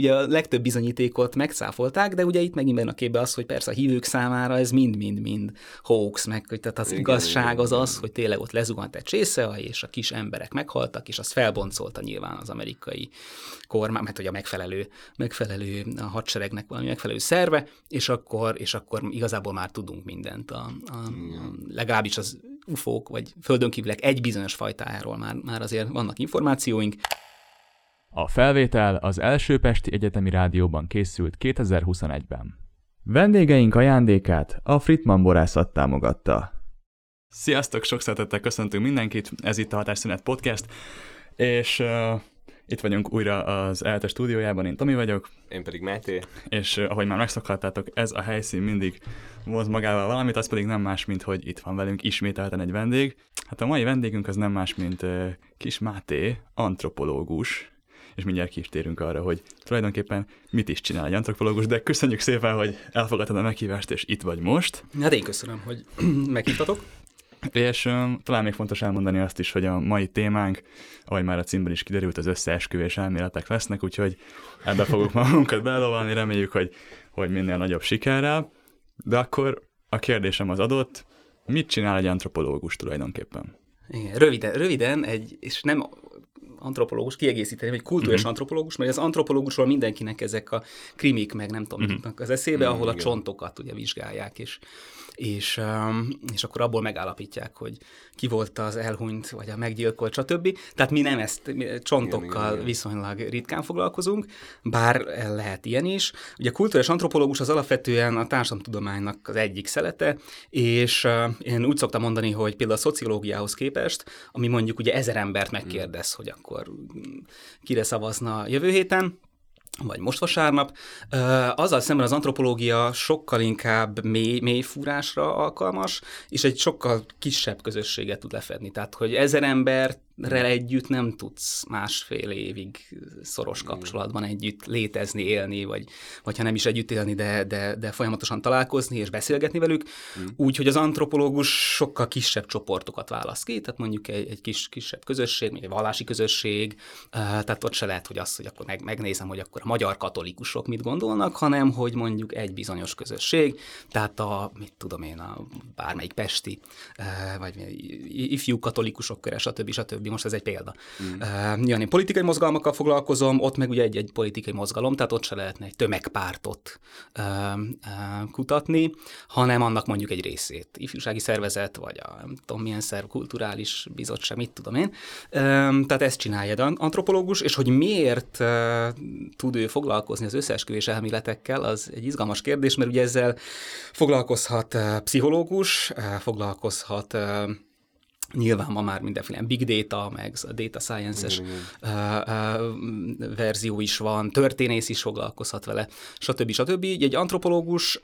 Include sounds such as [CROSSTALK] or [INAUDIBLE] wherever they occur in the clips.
ugye a legtöbb bizonyítékot megszáfolták, de ugye itt megint benne a képbe az, hogy persze a hívők számára ez mind-mind-mind hoax, meg hogy tehát az igen, igazság az az, hogy tényleg ott lezuhant egy csésze, és a kis emberek meghaltak, és az felboncolta nyilván az amerikai kormány, mert hogy a megfelelő, megfelelő a hadseregnek valami megfelelő szerve, és akkor, és akkor igazából már tudunk mindent. A, a, a, legalábbis az ufók, vagy földönkívülek egy bizonyos fajtájáról már, már azért vannak információink. A felvétel az első Pesti Egyetemi Rádióban készült 2021-ben. Vendégeink ajándékát a Fritman borászat támogatta. Sziasztok, sok szeretettel köszöntünk mindenkit, ez itt a Hatásszünet Podcast, és uh, itt vagyunk újra az ELTE stúdiójában, én Tomi vagyok. Én pedig Máté. És uh, ahogy már megszokhattátok, ez a helyszín mindig hoz magával valamit, az pedig nem más, mint hogy itt van velünk ismételten egy vendég. Hát a mai vendégünk az nem más, mint uh, Kis Máté, antropológus, és mindjárt ki is térünk arra, hogy tulajdonképpen mit is csinál egy antropológus, de köszönjük szépen, hogy elfogadtad a meghívást, és itt vagy most. Hát én köszönöm, hogy [CLEARS THROAT] meghívtatok. És um, talán még fontos elmondani azt is, hogy a mai témánk, ahogy már a címben is kiderült, az összeesküvés elméletek lesznek, úgyhogy ebbe fogunk magunkat belovalni, reméljük, hogy, hogy minél nagyobb sikerrel. De akkor a kérdésem az adott, mit csinál egy antropológus tulajdonképpen? Igen, röviden, röviden egy, és nem antropológus, kiegészíteni, egy kultúrás uh-huh. antropológus, mert az antropológusról mindenkinek ezek a krimik, meg nem tudom, uh-huh. az eszébe, uh-huh, ahol a csontokat ugye vizsgálják, és és, um, és akkor abból megállapítják, hogy ki volt az elhunyt, vagy a meggyilkolt, stb. Tehát mi nem ezt mi csontokkal igen, igen, viszonylag ritkán foglalkozunk, bár lehet ilyen is. Ugye a kulturális antropológus az alapvetően a társadalomtudománynak az egyik szelete, és uh, én úgy szoktam mondani, hogy például a szociológiához képest, ami mondjuk ugye ezer embert megkérdez, hogy akkor kire szavazna jövő héten, vagy most vasárnap. Azzal szemben az antropológia sokkal inkább mély, mély fúrásra alkalmas, és egy sokkal kisebb közösséget tud lefedni. Tehát, hogy ezer embert rel együtt nem tudsz másfél évig szoros kapcsolatban együtt létezni, élni, vagy, vagy ha nem is együtt élni, de, de, de folyamatosan találkozni és beszélgetni velük. Mm. Úgyhogy az antropológus sokkal kisebb csoportokat választ ki, tehát mondjuk egy, egy kis, kisebb közösség, még egy vallási közösség, tehát ott se lehet, hogy azt, hogy akkor meg, megnézem, hogy akkor a magyar katolikusok mit gondolnak, hanem hogy mondjuk egy bizonyos közösség, tehát a, mit tudom én, a bármelyik pesti, vagy ifjú katolikusok köre, stb. stb most ez egy példa. Mm. Uh, nyilván én politikai mozgalmakkal foglalkozom, ott meg ugye egy-egy politikai mozgalom, tehát ott se lehetne egy tömegpártot uh, uh, kutatni, hanem annak mondjuk egy részét. Ifjúsági szervezet, vagy a nem tudom milyen szerv, kulturális bizottság, mit tudom én. Uh, tehát ezt csinálja egy antropológus, és hogy miért uh, tud ő foglalkozni az összeesküvés elméletekkel, az egy izgalmas kérdés, mert ugye ezzel foglalkozhat uh, pszichológus, uh, foglalkozhat uh, Nyilván van már mindenféle big data, meg a data science-es verzió is van, történész is foglalkozhat vele, stb. stb. Egy antropológus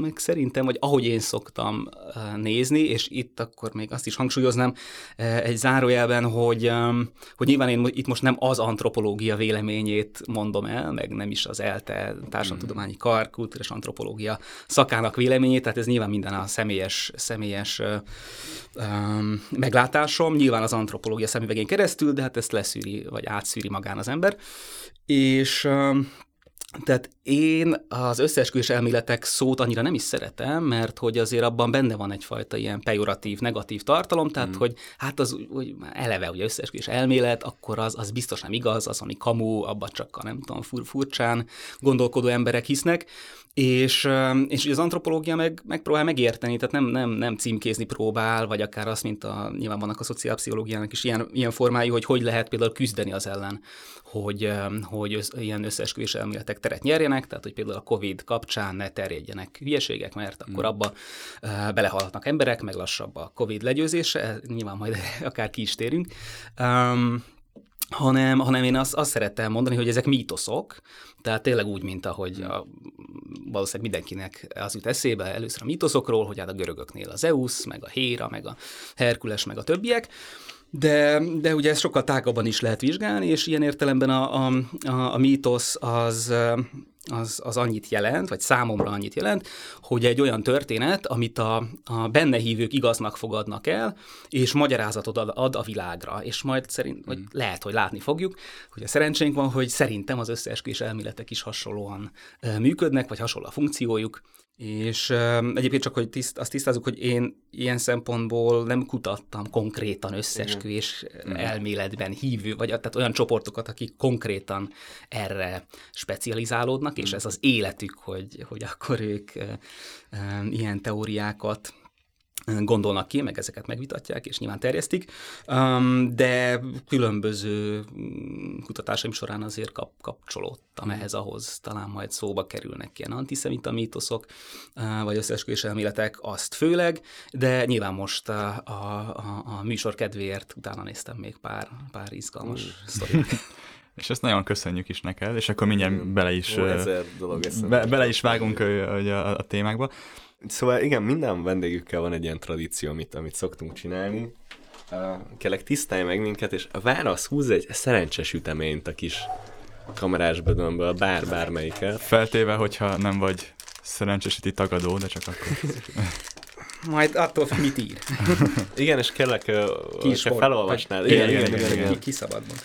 meg szerintem, vagy ahogy én szoktam nézni, és itt akkor még azt is hangsúlyoznám egy zárójelben, hogy, hogy nyilván én itt most nem az antropológia véleményét mondom el, meg nem is az ELTE társadalomtudományi kar, kultúrás antropológia szakának véleményét, tehát ez nyilván minden a személyes, személyes meglátásom, nyilván az antropológia szemüvegén keresztül, de hát ezt leszűri, vagy átszűri magán az ember. És tehát én az összeesküvés elméletek szót annyira nem is szeretem, mert hogy azért abban benne van egyfajta ilyen pejoratív, negatív tartalom, tehát mm. hogy hát az hogy eleve ugye összeesküvés elmélet, akkor az, az biztos nem igaz, az, ami kamu, abban csak a nem tudom, fur, furcsán gondolkodó emberek hisznek, és, és az antropológia meg, megpróbál megérteni, tehát nem, nem, nem címkézni próbál, vagy akár azt, mint a, nyilván vannak a szociálpszichológiának is ilyen, ilyen formái, hogy hogy lehet például küzdeni az ellen, hogy, hogy össz, ilyen összeesküvés elméletek teret nyerjenek, tehát hogy például a COVID kapcsán ne terjedjenek hülyeségek, mert akkor mm. abba belehalhatnak emberek, meg lassabb a COVID legyőzése, nyilván majd [LAUGHS] akár ki is térünk. Um, hanem, hanem én azt, azt szerettem mondani, hogy ezek mítoszok, tehát tényleg úgy, mint ahogy a, valószínűleg mindenkinek az jut eszébe először a mítoszokról, hogy hát a görögöknél az Zeus, meg a Héra, meg a Herkules, meg a többiek, de, de ugye ezt sokkal tágabban is lehet vizsgálni, és ilyen értelemben a, a, a, a mítosz az, az, az annyit jelent, vagy számomra annyit jelent, hogy egy olyan történet, amit a, a benne hívők igaznak fogadnak el, és magyarázatot ad, ad a világra, és majd szerint, vagy lehet, hogy látni fogjuk, hogy a szerencsénk van, hogy szerintem az összeesküvés elméletek is hasonlóan működnek, vagy hasonló a funkciójuk, és um, egyébként csak, hogy tiszt, azt tisztázzuk, hogy én ilyen szempontból nem kutattam konkrétan összesküvés Igen. elméletben hívő, vagy tehát olyan csoportokat, akik konkrétan erre specializálódnak, és ez az életük, hogy, hogy akkor ők um, ilyen teóriákat gondolnak ki, meg ezeket megvitatják, és nyilván terjesztik, de különböző mm, kutatásaim során azért kap, kapcsolódtam ehhez, ahhoz talán majd szóba kerülnek ilyen antiszemita mítoszok, vagy összeesküvés elméletek, azt főleg, de nyilván most a, a, a műsor kedvéért utána néztem még pár, pár izgalmas sztorit. [LAUGHS] És ezt nagyon köszönjük is neked, és akkor mindjárt bele is, Ó, dolog be, bele is vágunk a, a, a témákba. Szóval igen, minden vendégükkel van egy ilyen tradíció, amit, amit szoktunk csinálni. Uh, kérlek tisztálj meg minket, és a válasz húz egy szerencsés üteményt a kis kamerás bödönből, bár bármelyiket. Feltéve, hogyha nem vagy szerencsésíti tagadó, de csak akkor. [LAUGHS] Majd attól függ, mit ír. [LAUGHS] igen, és kérlek, Kis felolvasnál. Igen, igen, igen, igen, igen, igen. Ki szabadban.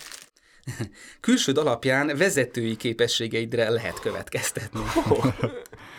[LAUGHS] Külsőd alapján vezetői képességeidre lehet következtetni.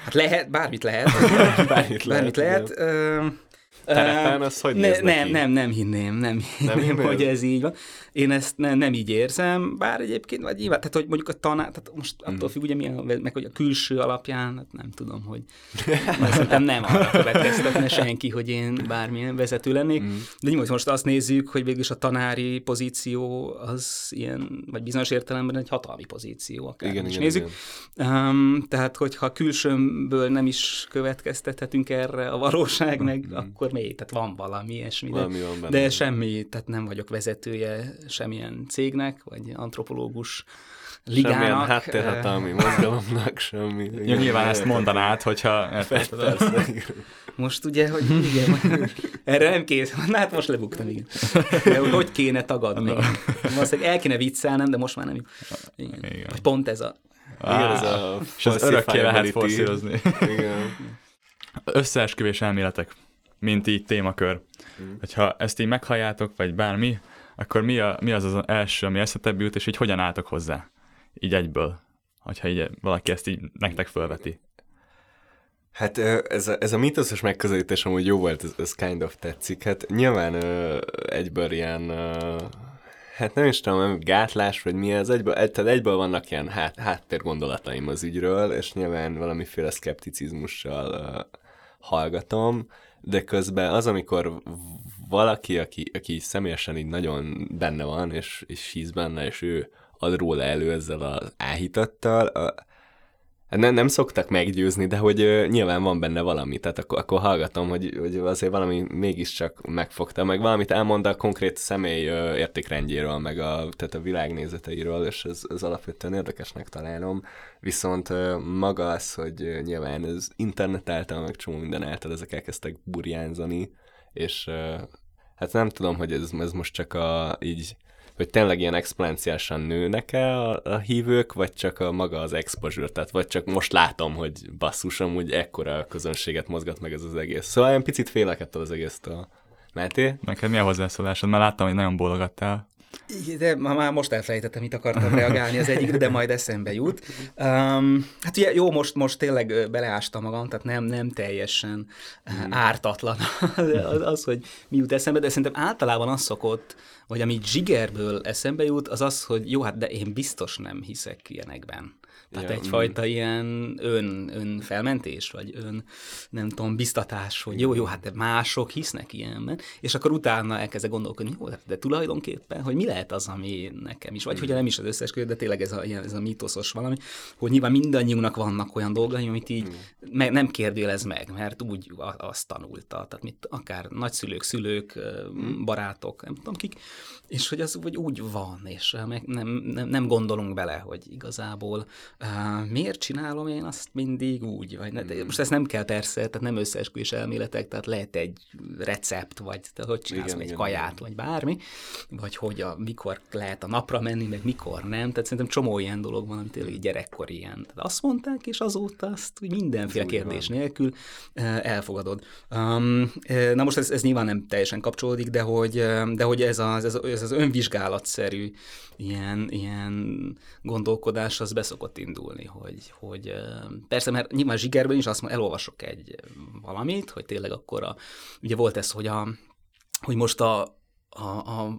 Hát lehet, bármit lehet. [LAUGHS] bármit lehet. Bármit lehet. lehet. Terepen az hogy ne, Nem, nem, nem hinném, nem hinném, nem hinném, hogy ez így van. Én ezt ne, nem így érzem, bár egyébként, vagy nyilván, tehát hogy mondjuk a tanár, tehát most attól függ, ugye milyen, meg hogy a külső alapján, hát nem tudom, hogy [LAUGHS] szerintem nem arra következtetne senki, hogy én bármilyen vezető lennék, mm. de nyilván most azt nézzük, hogy végülis a tanári pozíció az ilyen, vagy bizonyos értelemben egy hatalmi pozíció, akár igen, is igen, nézzük. Igen. Um, tehát, hogyha külsőmből nem is következtethetünk erre a valóság, meg mm. akkor még, tehát van valami ilyesmi, de, valami van benne. de semmi, tehát nem vagyok vezetője semmilyen cégnek, vagy antropológus ligának. Semmilyen háttérhatalmi mozgalomnak, semmi. Igen, [LAUGHS] ja, nyilván ezt mondanád, hogyha... Persze, most ugye, hogy igen, [LAUGHS] erre nem kész, na hát most lebuktam, igen. De hogy kéne tagadni? [LAUGHS] Valószínűleg el kéne viccelnem, de most már nem. Igen. igen. Pont ez a... Igen, ez a és az örökké lehet forszírozni. Igen. Összeesküvés elméletek mint így témakör. Mm. Hogyha ezt így meghalljátok, vagy bármi, akkor mi, a, mi az az első, ami eszetekbe jut, és így hogyan álltok hozzá? Így egyből. Hogyha így valaki ezt így nektek fölveti. Hát ez a, ez a mítoszos megközelítés amúgy jó volt, ez, ez kind of tetszik. Hát nyilván egyből ilyen, hát nem is tudom, gátlás, vagy mi ez, egyből, tehát egyből vannak ilyen hát, háttérgondolataim az ügyről, és nyilván valamiféle szkepticizmussal hallgatom, de közben az, amikor valaki, aki, aki személyesen így nagyon benne van, és, és hisz benne, és ő ad róla elő ezzel az áhítattal, a, nem, nem szoktak meggyőzni, de hogy uh, nyilván van benne valami, tehát akkor, akkor hallgatom, hogy, hogy azért valami mégiscsak megfogta, meg valamit elmond a konkrét személy uh, értékrendjéről, meg a, tehát a világnézeteiről, és ez, ez alapvetően érdekesnek találom. Viszont uh, maga az, hogy uh, nyilván ez internet által, meg csomó minden által ezek elkezdtek burjánzani, és hát nem tudom, hogy ez, ez most csak a így hogy tényleg ilyen exponenciálisan nőnek-e a, a hívők, vagy csak a maga az exposure, tehát vagy csak most látom, hogy basszus, amúgy ekkora közönséget mozgat meg ez az egész. Szóval ilyen picit félek ettől az egésztől. Máté? Neked mi a hozzászólásod? Mert láttam, hogy nagyon bólogattál. De már most elfelejtettem, mit akartam reagálni az egyikre, de majd eszembe jut. Um, hát ugye jó, most, most tényleg beleástam magam, tehát nem, nem teljesen mm. ártatlan az, az, hogy mi jut eszembe, de szerintem általában az szokott, vagy ami zsigerből eszembe jut, az az, hogy jó, hát de én biztos nem hiszek ilyenekben. Tehát ja, egyfajta mm. ilyen ön, önfelmentés, vagy ön, nem tudom, biztatás, hogy jó, jó, hát de mások hisznek ilyenben, és akkor utána elkezd gondolkodni, jó, de tulajdonképpen, hogy mi lehet az, ami nekem is, vagy mm. hogy nem is az összes de tényleg ez a, ez a mítoszos valami, hogy nyilván mindannyiunknak vannak olyan dolgai, amit így mm. meg, nem kérdőjelez meg, mert úgy azt tanulta, tehát mit, akár nagyszülők, szülők, mm. barátok, nem tudom kik, és hogy az hogy úgy van, és meg nem, nem, nem gondolunk bele, hogy igazából Uh, miért csinálom én azt mindig úgy? Vagy ne, de most ezt nem kell persze, tehát nem összeesküvés elméletek, tehát lehet egy recept, vagy te hogy csinálsz igen, egy igen, kaját, igen. vagy bármi, vagy hogy a, mikor lehet a napra menni, meg mikor nem. Tehát szerintem csomó ilyen dolog van, amit tényleg gyerekkor ilyen. Tehát azt mondták, és azóta azt hogy mindenféle kérdés van. nélkül elfogadod. Um, na most ez, ez nyilván nem teljesen kapcsolódik, de hogy, de hogy ez, az, ez, ez az önvizsgálatszerű ilyen, ilyen gondolkodás az beszokott indulni, hogy, hogy persze, mert nyilván zsigerben is azt elolvasok egy valamit, hogy tényleg akkor a, ugye volt ez, hogy, a, hogy most a, a, a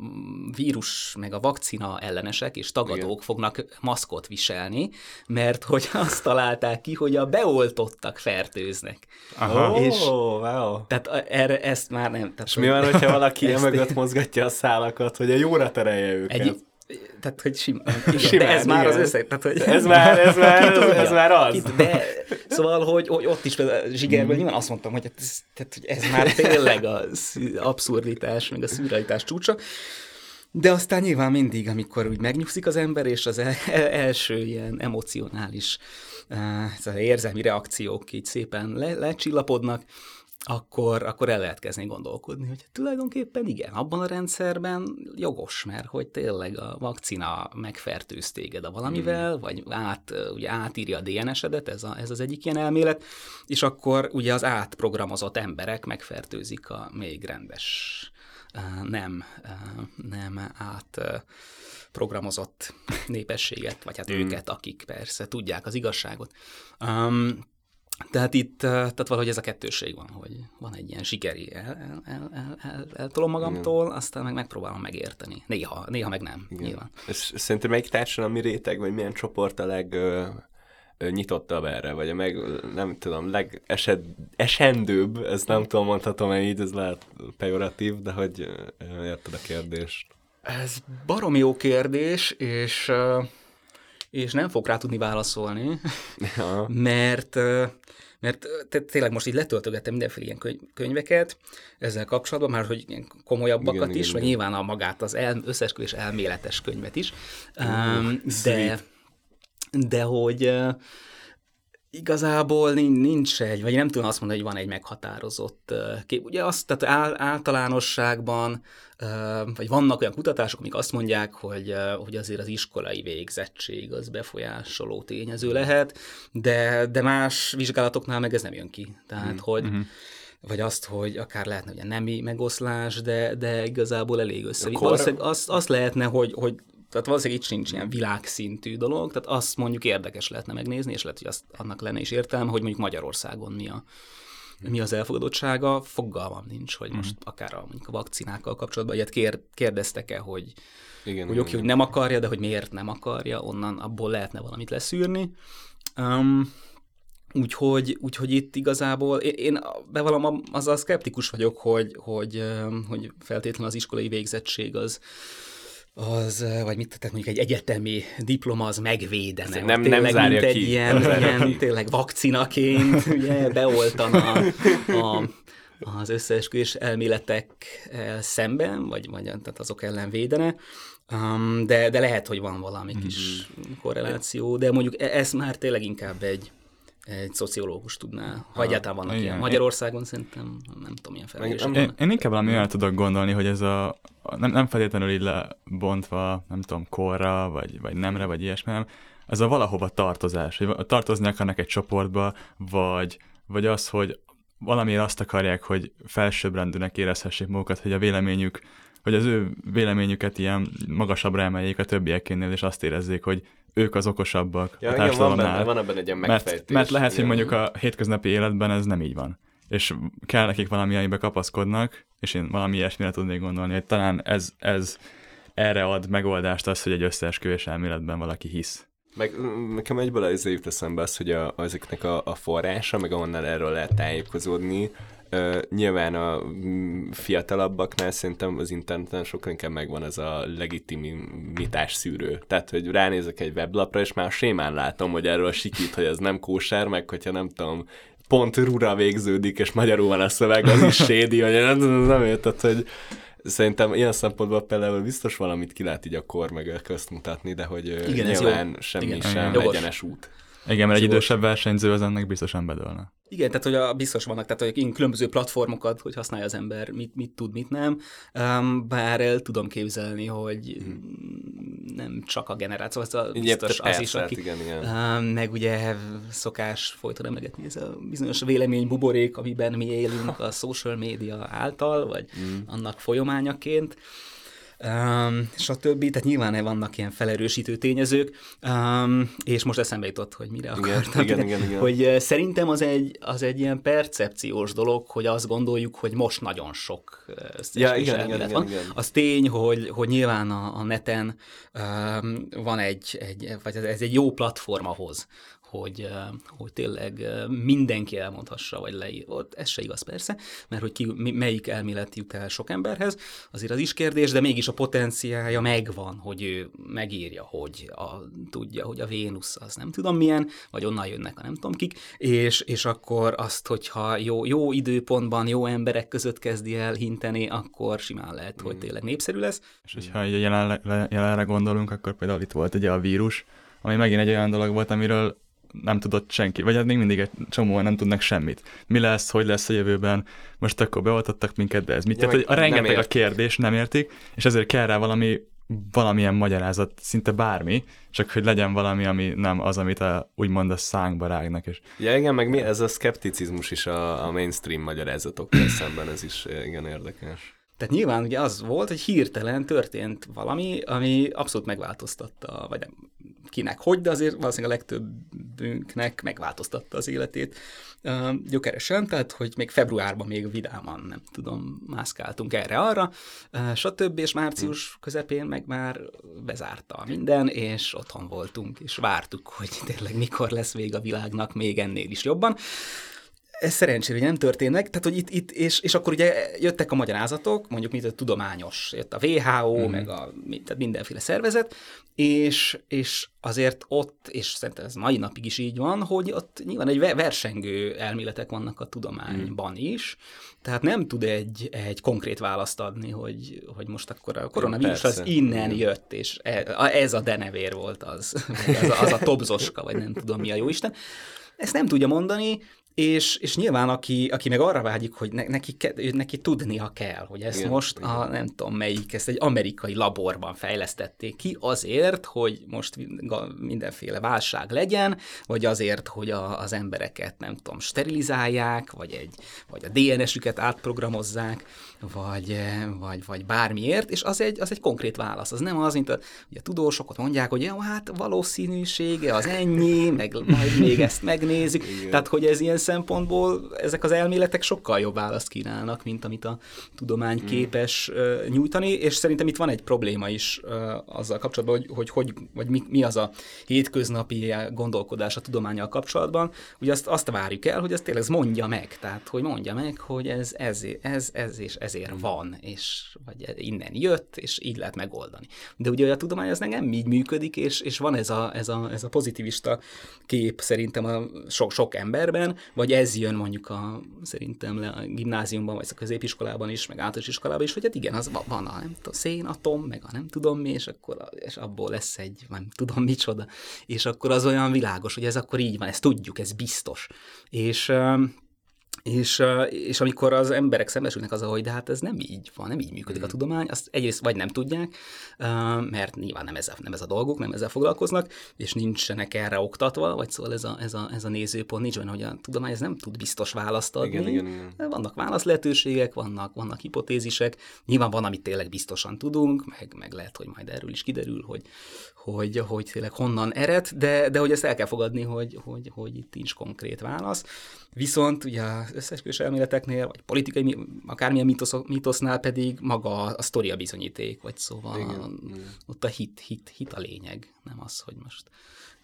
vírus meg a vakcina ellenesek és tagadók Igen. fognak maszkot viselni, mert hogy [LAUGHS] azt találták ki, hogy a beoltottak fertőznek. Aha. És oh, wow. Tehát erre ezt már nem. Tehát, és mi van, hogyha valaki [LAUGHS] mögött mozgatja a szálakat, hogy a jóra terelje őket? Egy, tehát, hogy sim, igen, Simán, de ez igen. már az összeg. Tehát, hogy ez, már, ez, már, ez, ez már az. Kit, de, szóval, hogy, hogy ott is például zsigerből nyilván azt mondtam, hogy ez, tehát, hogy ez már tényleg az abszurditás, meg a szürrealitás csúcsa. De aztán nyilván mindig, amikor úgy megnyugszik az ember, és az el, első ilyen emocionális uh, érzelmi reakciók így szépen le, lecsillapodnak, akkor, akkor el lehet kezdeni gondolkodni, hogy tulajdonképpen igen, abban a rendszerben jogos, mert hogy tényleg a vakcina megfertőz téged a valamivel, mm. vagy át, ugye átírja a DNS-edet, ez, a, ez az egyik ilyen elmélet, és akkor ugye az átprogramozott emberek megfertőzik a még rendes, nem, nem át programozott népességet, vagy hát mm. őket, akik persze tudják az igazságot. Um, tehát itt tehát valahogy ez a kettőség van, hogy van egy ilyen sikeri, el, el, el, el, el, eltolom magamtól, Igen. aztán meg megpróbálom megérteni. Néha, néha meg nem, Igen. nyilván. És szerintem melyik társadalmi réteg, vagy milyen csoport a leg ö, ö, nyitottabb erre, vagy a meg, nem tudom, legesendőbb, ezt nem tudom, mondhatom így, ez lehet pejoratív, de hogy érted a kérdést. Ez barom jó kérdés, és és nem fog rá tudni válaszolni, ja. [LAUGHS] mert mert tényleg most így letöltögettem mindenféle ilyen könyveket ezzel kapcsolatban, már hogy ilyen komolyabbakat igen, is, igen, meg igen. nyilván a magát az el, összesküvés elméletes könyvet is, uh, de, de hogy Igazából nincs egy, vagy nem tudom azt mondani, hogy van egy meghatározott kép. Ugye azt, tehát általánosságban, vagy vannak olyan kutatások, amik azt mondják, hogy, hogy azért az iskolai végzettség az befolyásoló tényező lehet, de, de más vizsgálatoknál meg ez nem jön ki. Tehát, mm. hogy mm-hmm vagy azt, hogy akár lehetne ugye nemi megoszlás, de, de igazából elég össze. Valószínűleg azt, azt lehetne, hogy, hogy tehát valószínűleg itt sincs ilyen világszintű dolog, tehát azt mondjuk érdekes lehetne megnézni, és lehet, hogy azt, annak lenne is értelme, hogy mondjuk Magyarországon mi a, mi az elfogadottsága, fogalmam nincs, hogy most mm. akár a, mondjuk a vakcinákkal kapcsolatban ilyet kér, kérdeztek-e, hogy, igen, hogy oké, hogy nem akarja, de hogy miért nem akarja, onnan abból lehetne valamit leszűrni. Um, úgyhogy, úgyhogy itt igazából én, én bevallom, azzal szkeptikus vagyok, hogy, hogy, hogy feltétlenül az iskolai végzettség az, az, vagy mit tehát mondjuk egy egyetemi diploma az megvédene. Nem, tényleg, nem zárja mint ki. egy ilyen, ilyen tényleg vakcinaként [LAUGHS] ugye, beoltana a, az összeesküvés elméletek szemben, vagy, vagy tehát azok ellen védene. Um, de, de lehet, hogy van valami kis mm. korreláció, de mondjuk e, ez már tényleg inkább egy, egy szociológus tudná, ha egyáltalán vannak igen. ilyen. Magyarországon szerintem nem tudom, milyen felmérések én, én inkább valami olyan tudok gondolni, hogy ez a, nem, nem feltétlenül így lebontva, nem tudom, korra, vagy, vagy nemre, vagy ilyesmi, hanem ez a valahova tartozás, hogy tartozni akarnak egy csoportba, vagy, vagy az, hogy valamiért azt akarják, hogy felsőbbrendűnek érezhessék magukat, hogy a véleményük, hogy az ő véleményüket ilyen magasabbra emeljék a többiekénél, és azt érezzék, hogy ők az okosabbak ja, a társadalomnál. Igen, van, benne, van ebben egy ilyen megfejtés. Mert, mert lehet, hogy mondjuk a hétköznapi életben ez nem így van. És kell nekik valami, amiben kapaszkodnak, és én valami ilyesmire tudnék gondolni, hogy talán ez, ez erre ad megoldást az, hogy egy összeesküvés elméletben valaki hisz. Meg nekem egyből az jut eszembe az, hogy a, ezeknek a, a forrása, meg ahonnan erről lehet tájékozódni, Uh, nyilván a mm, fiatalabbaknál szerintem az interneten sokkal inkább megvan ez a legitimitás szűrő. Tehát, hogy ránézek egy weblapra, és már a sémán látom, hogy erről sikít, hogy ez nem kóser, meg hogyha nem tudom, pont rura végződik, és magyarul van a szöveg, az is sédi, hogy nem, nem, tehát, hogy Szerintem ilyen szempontból például biztos valamit ki lehet így a kor meg közt mutatni, de hogy Igen, nyilván semmi Igen. sem Jogos. egyenes út. Igen, mert egy Jogos. idősebb versenyző az ennek biztosan bedőlne. Igen, tehát hogy a, biztos vannak, tehát hogy különböző platformokat, hogy használja az ember, mit, mit tud, mit nem. Um, bár el tudom képzelni, hogy mm, nem csak a generáció, az a biztos az is, hát aki... igen, igen. Um, meg ugye szokás folyton emlegetni ez a bizonyos vélemény buborék, amiben mi élünk a social média által, vagy mm. annak folyamányaként. Um, stb. Tehát nyilván vannak ilyen felerősítő tényezők, um, és most eszembe jutott, hogy mire Igen, akartam. igen, igen, igen. Hogy szerintem az egy, az egy ilyen percepciós dolog, hogy azt gondoljuk, hogy most nagyon sok Ja, igen, elmélet igen, van. igen, igen. Az tény, hogy, hogy nyilván a, a neten um, van egy, egy, vagy ez egy jó platform ahhoz, hogy, hogy tényleg mindenki elmondhassa, vagy leír. Ott ez se igaz persze, mert hogy ki, melyik elmélet jut el sok emberhez, azért az is kérdés, de mégis a potenciája megvan, hogy ő megírja, hogy a, tudja, hogy a Vénusz az nem tudom milyen, vagy onnan jönnek a nem tudom kik, és, és akkor azt, hogyha jó, jó időpontban, jó emberek között kezdi el hinteni, akkor simán lehet, hogy tényleg népszerű lesz. És hogyha jelenle, jelenre gondolunk, akkor például itt volt ugye a vírus, ami megint egy olyan dolog volt, amiről nem tudott senki, vagy hát még mindig egy csomóan nem tudnak semmit. Mi lesz, hogy lesz a jövőben, most akkor beoltottak minket, de ez mit? Ja, Tehát, hogy a rengeteg a kérdés, nem értik, és ezért kell rá valami valamilyen magyarázat, szinte bármi, csak hogy legyen valami, ami nem az, amit a, úgymond a szánkba rágnak. És Ja, igen, meg mi, ez a szkepticizmus is a, a mainstream magyarázatokkal szemben, ez is eh, igen érdekes. Tehát nyilván ugye az volt, hogy hirtelen történt valami, ami abszolút megváltoztatta, vagy nem kinek hogy, de azért valószínűleg a legtöbbünknek megváltoztatta az életét uh, gyökeresen, tehát hogy még februárban még vidáman, nem tudom, mászkáltunk erre-arra, uh, stb. és március közepén meg már bezárta minden, és otthon voltunk, és vártuk, hogy tényleg mikor lesz vég a világnak még ennél is jobban ez szerencsére hogy nem történnek, tehát hogy itt, itt és, és akkor ugye jöttek a magyarázatok, mondjuk mint a tudományos, jött a WHO, mm. meg a, tehát mindenféle szervezet, és, és azért ott, és szerintem ez mai napig is így van, hogy ott nyilván egy ve- versengő elméletek vannak a tudományban is, tehát nem tud egy, egy konkrét választ adni, hogy, hogy most akkor a koronavírus az Persze. innen Igen. jött, és e- ez a denevér volt az, [LAUGHS] az, a, az a tobzoska, vagy nem tudom mi a jóisten. Ezt nem tudja mondani, és, és nyilván aki, aki meg arra vágyik, hogy ne, neki, neki tudnia kell, hogy ezt Igen, most a nem tudom melyik, ezt egy amerikai laborban fejlesztették ki azért, hogy most mindenféle válság legyen, vagy azért, hogy a, az embereket nem tudom, sterilizálják, vagy, egy, vagy a DNS-üket átprogramozzák, vagy, eh, vagy, vagy bármiért, és az egy, az egy konkrét válasz. Az nem az, mint a, ugye a tudósok ott mondják, hogy jó, hát valószínűsége az ennyi, meg majd még ezt megnézzük. Igen. Tehát, hogy ez ilyen szempontból ezek az elméletek sokkal jobb választ kínálnak, mint amit a tudomány képes uh, nyújtani, és szerintem itt van egy probléma is uh, azzal kapcsolatban, hogy, hogy, hogy vagy mi, mi az a hétköznapi gondolkodás a tudományal kapcsolatban, ugye azt, azt várjuk el, hogy azt tényleg ez mondja meg, tehát hogy mondja meg, hogy ez, ez, ez, ez és ezért van, és vagy innen jött, és így lehet megoldani. De ugye a tudomány az nem így működik, és, és van ez a, ez, a, ez a pozitivista kép szerintem a sok, sok emberben, vagy ez jön mondjuk a, szerintem a gimnáziumban, vagy a középiskolában is, meg általános iskolában is, hogy hát igen, az va- van a nem tudom, szénatom, meg a nem tudom mi, és akkor a, és abból lesz egy, nem tudom micsoda, és akkor az olyan világos, hogy ez akkor így van, ezt tudjuk, ez biztos. És és, és amikor az emberek szembesülnek azzal, hogy de hát ez nem így van, nem így működik a tudomány, azt egyrészt vagy nem tudják, mert nyilván nem ez, a, nem ez a dolguk, nem ezzel foglalkoznak, és nincsenek erre oktatva, vagy szóval ez a, ez a, ez a nézőpont nincs benne, hogy a tudomány ez nem tud biztos választ adni. Igen, igen, igen. Vannak válaszlehetőségek, vannak, vannak hipotézisek, nyilván van, amit tényleg biztosan tudunk, meg, meg lehet, hogy majd erről is kiderül, hogy, hogy, hogy tényleg honnan ered, de, de hogy ezt el kell fogadni, hogy, hogy, hogy itt nincs konkrét válasz. Viszont ugye az összesküvés elméleteknél, vagy politikai, mi- akármilyen mítoszok, mítosznál pedig maga a sztori a bizonyíték, vagy szóval Igen, ott a hit, hit, hit a lényeg, nem az, hogy most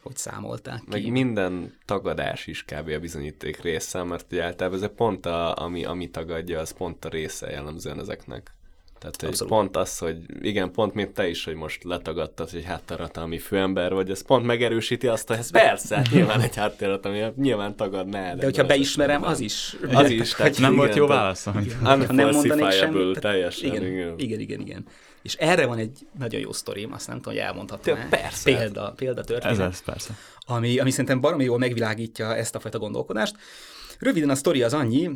hogy számolták Meg ki. minden tagadás is kb. a bizonyíték része, mert ugye általában ez pont a, ami, ami tagadja, az pont a része jellemzően ezeknek Tehát Abszolút. pont az, hogy igen, pont mint te is, hogy most letagadtad, hogy háttérhatalmi főember vagy, ez pont megerősíti azt, hogy ez persze, hát nyilván egy háttérhatalmi, nyilván tagadná. De hogyha beismerem, az is. Az is. [LAUGHS] Tehát nem volt jó válasz. Ha nem mondanék semmit. Teljesen, igen, igen, igen, igen, igen. És erre van egy nagyon jó sztorim, azt nem tudom, hogy elmondhatom -e. Persze. Példa, példa történet. Ez az, persze. Ami, ami szerintem baromi jól megvilágítja ezt a fajta gondolkodást. Röviden a sztori az annyi,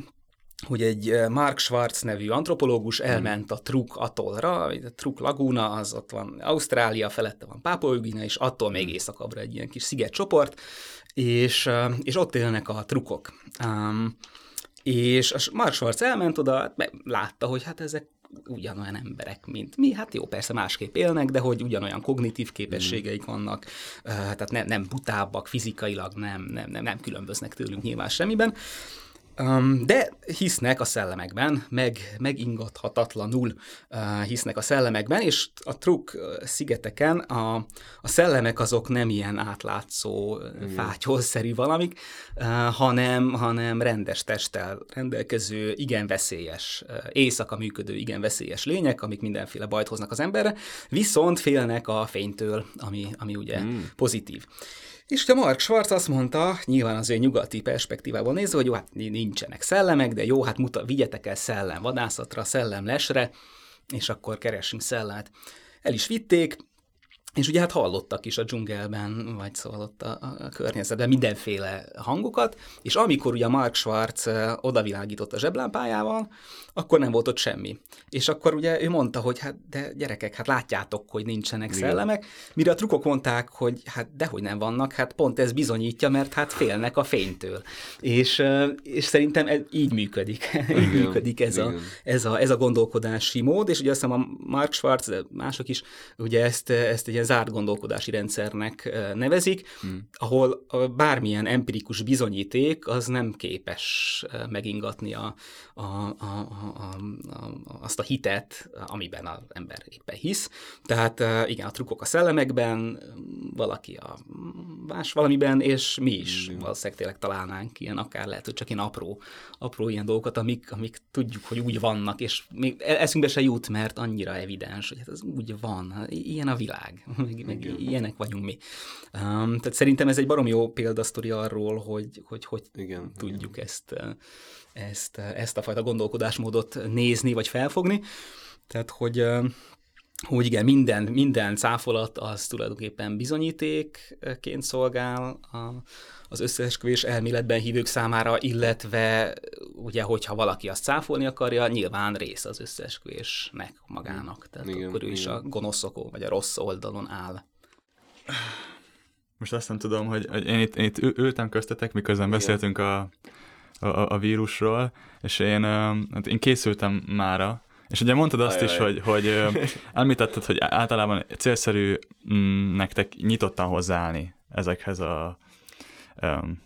hogy egy eh, Mark Schwartz nevű antropológus hmm. elment a Truk atollra, a Truk laguna, az ott van Ausztrália, felette van Pápua és attól még hmm. északabbra egy ilyen kis szigetcsoport, és, eh, és ott élnek a trukok. Um, és a Mark Schwartz elment oda, látta, hogy hát ezek ugyanolyan emberek, mint mi. Hát jó, persze másképp élnek, de hogy ugyanolyan kognitív képességeik vannak, eh, tehát nem, nem butábbak fizikailag, nem, nem, nem, nem különböznek tőlünk nyilván semmiben. Um, de hisznek a szellemekben, meg, megingathatatlanul uh, hisznek a szellemekben, és a trukk szigeteken a, a szellemek azok nem ilyen átlátszó, mm. fátyolszerű valamik, uh, hanem, hanem rendes testtel rendelkező, igen veszélyes, uh, éjszaka működő, igen veszélyes lények, amik mindenféle bajt hoznak az emberre, viszont félnek a fénytől, ami, ami ugye mm. pozitív. És a Mark Schwarz azt mondta, nyilván az ő nyugati perspektívából nézve, hogy jó, hát nincsenek szellemek, de jó, hát muta, vigyetek el szellem vadászatra, szellem lesre, és akkor keressünk szellemet. El is vitték, és ugye hát hallottak is a dzsungelben, vagy szóval ott a, a környezetben mindenféle hangokat, és amikor ugye Mark Schwarz odavilágított a zseblámpájával, akkor nem volt ott semmi. És akkor ugye ő mondta, hogy hát de gyerekek, hát látjátok, hogy nincsenek Igen. szellemek, mire a trukok mondták, hogy hát dehogy nem vannak, hát pont ez bizonyítja, mert hát félnek a fénytől. És, és szerintem ez így működik. [LAUGHS] így működik ez a, ez, a, ez a gondolkodási mód, és ugye azt hiszem a Mark Schwarz, de mások is ugye ezt, ezt egy ilyen zárt gondolkodási rendszernek nevezik, hmm. ahol bármilyen empirikus bizonyíték az nem képes megingatni a, a, a, a, a, azt a hitet, amiben az ember éppen hisz. Tehát igen, a trukkok a szellemekben, valaki a más valamiben, és mi is mm. valószínűleg tényleg találnánk ilyen, akár lehet, hogy csak ilyen apró, apró ilyen dolgokat, amik, amik tudjuk, hogy úgy vannak, és még e-, eszünkbe se jut, mert annyira evidens, hogy hát ez úgy van, ilyen a világ, [LAUGHS] meg, meg ilyenek vagyunk mi. Um, tehát szerintem ez egy barom jó példasztori arról, hogy hogy, hogy igen, tudjuk igen. ezt ezt, ezt a fajta gondolkodásmódot nézni vagy felfogni. Tehát, hogy hogy igen, minden, minden cáfolat az tulajdonképpen bizonyítékként szolgál a, az összeesküvés elméletben hívők számára, illetve ugye, hogyha valaki azt cáfolni akarja, nyilván rész az összeesküvésnek magának. Tehát igen, akkor ő igen. is a gonoszokon vagy a rossz oldalon áll. Most azt nem tudom, hogy, hogy én, itt, én itt ültem köztetek, miközben igen. beszéltünk a, a, a vírusról, és én, hát én készültem mára, és ugye mondtad azt Ajaj. is, hogy, hogy említetted, hogy általában célszerű mm, nektek nyitottan hozzáállni ezekhez a um,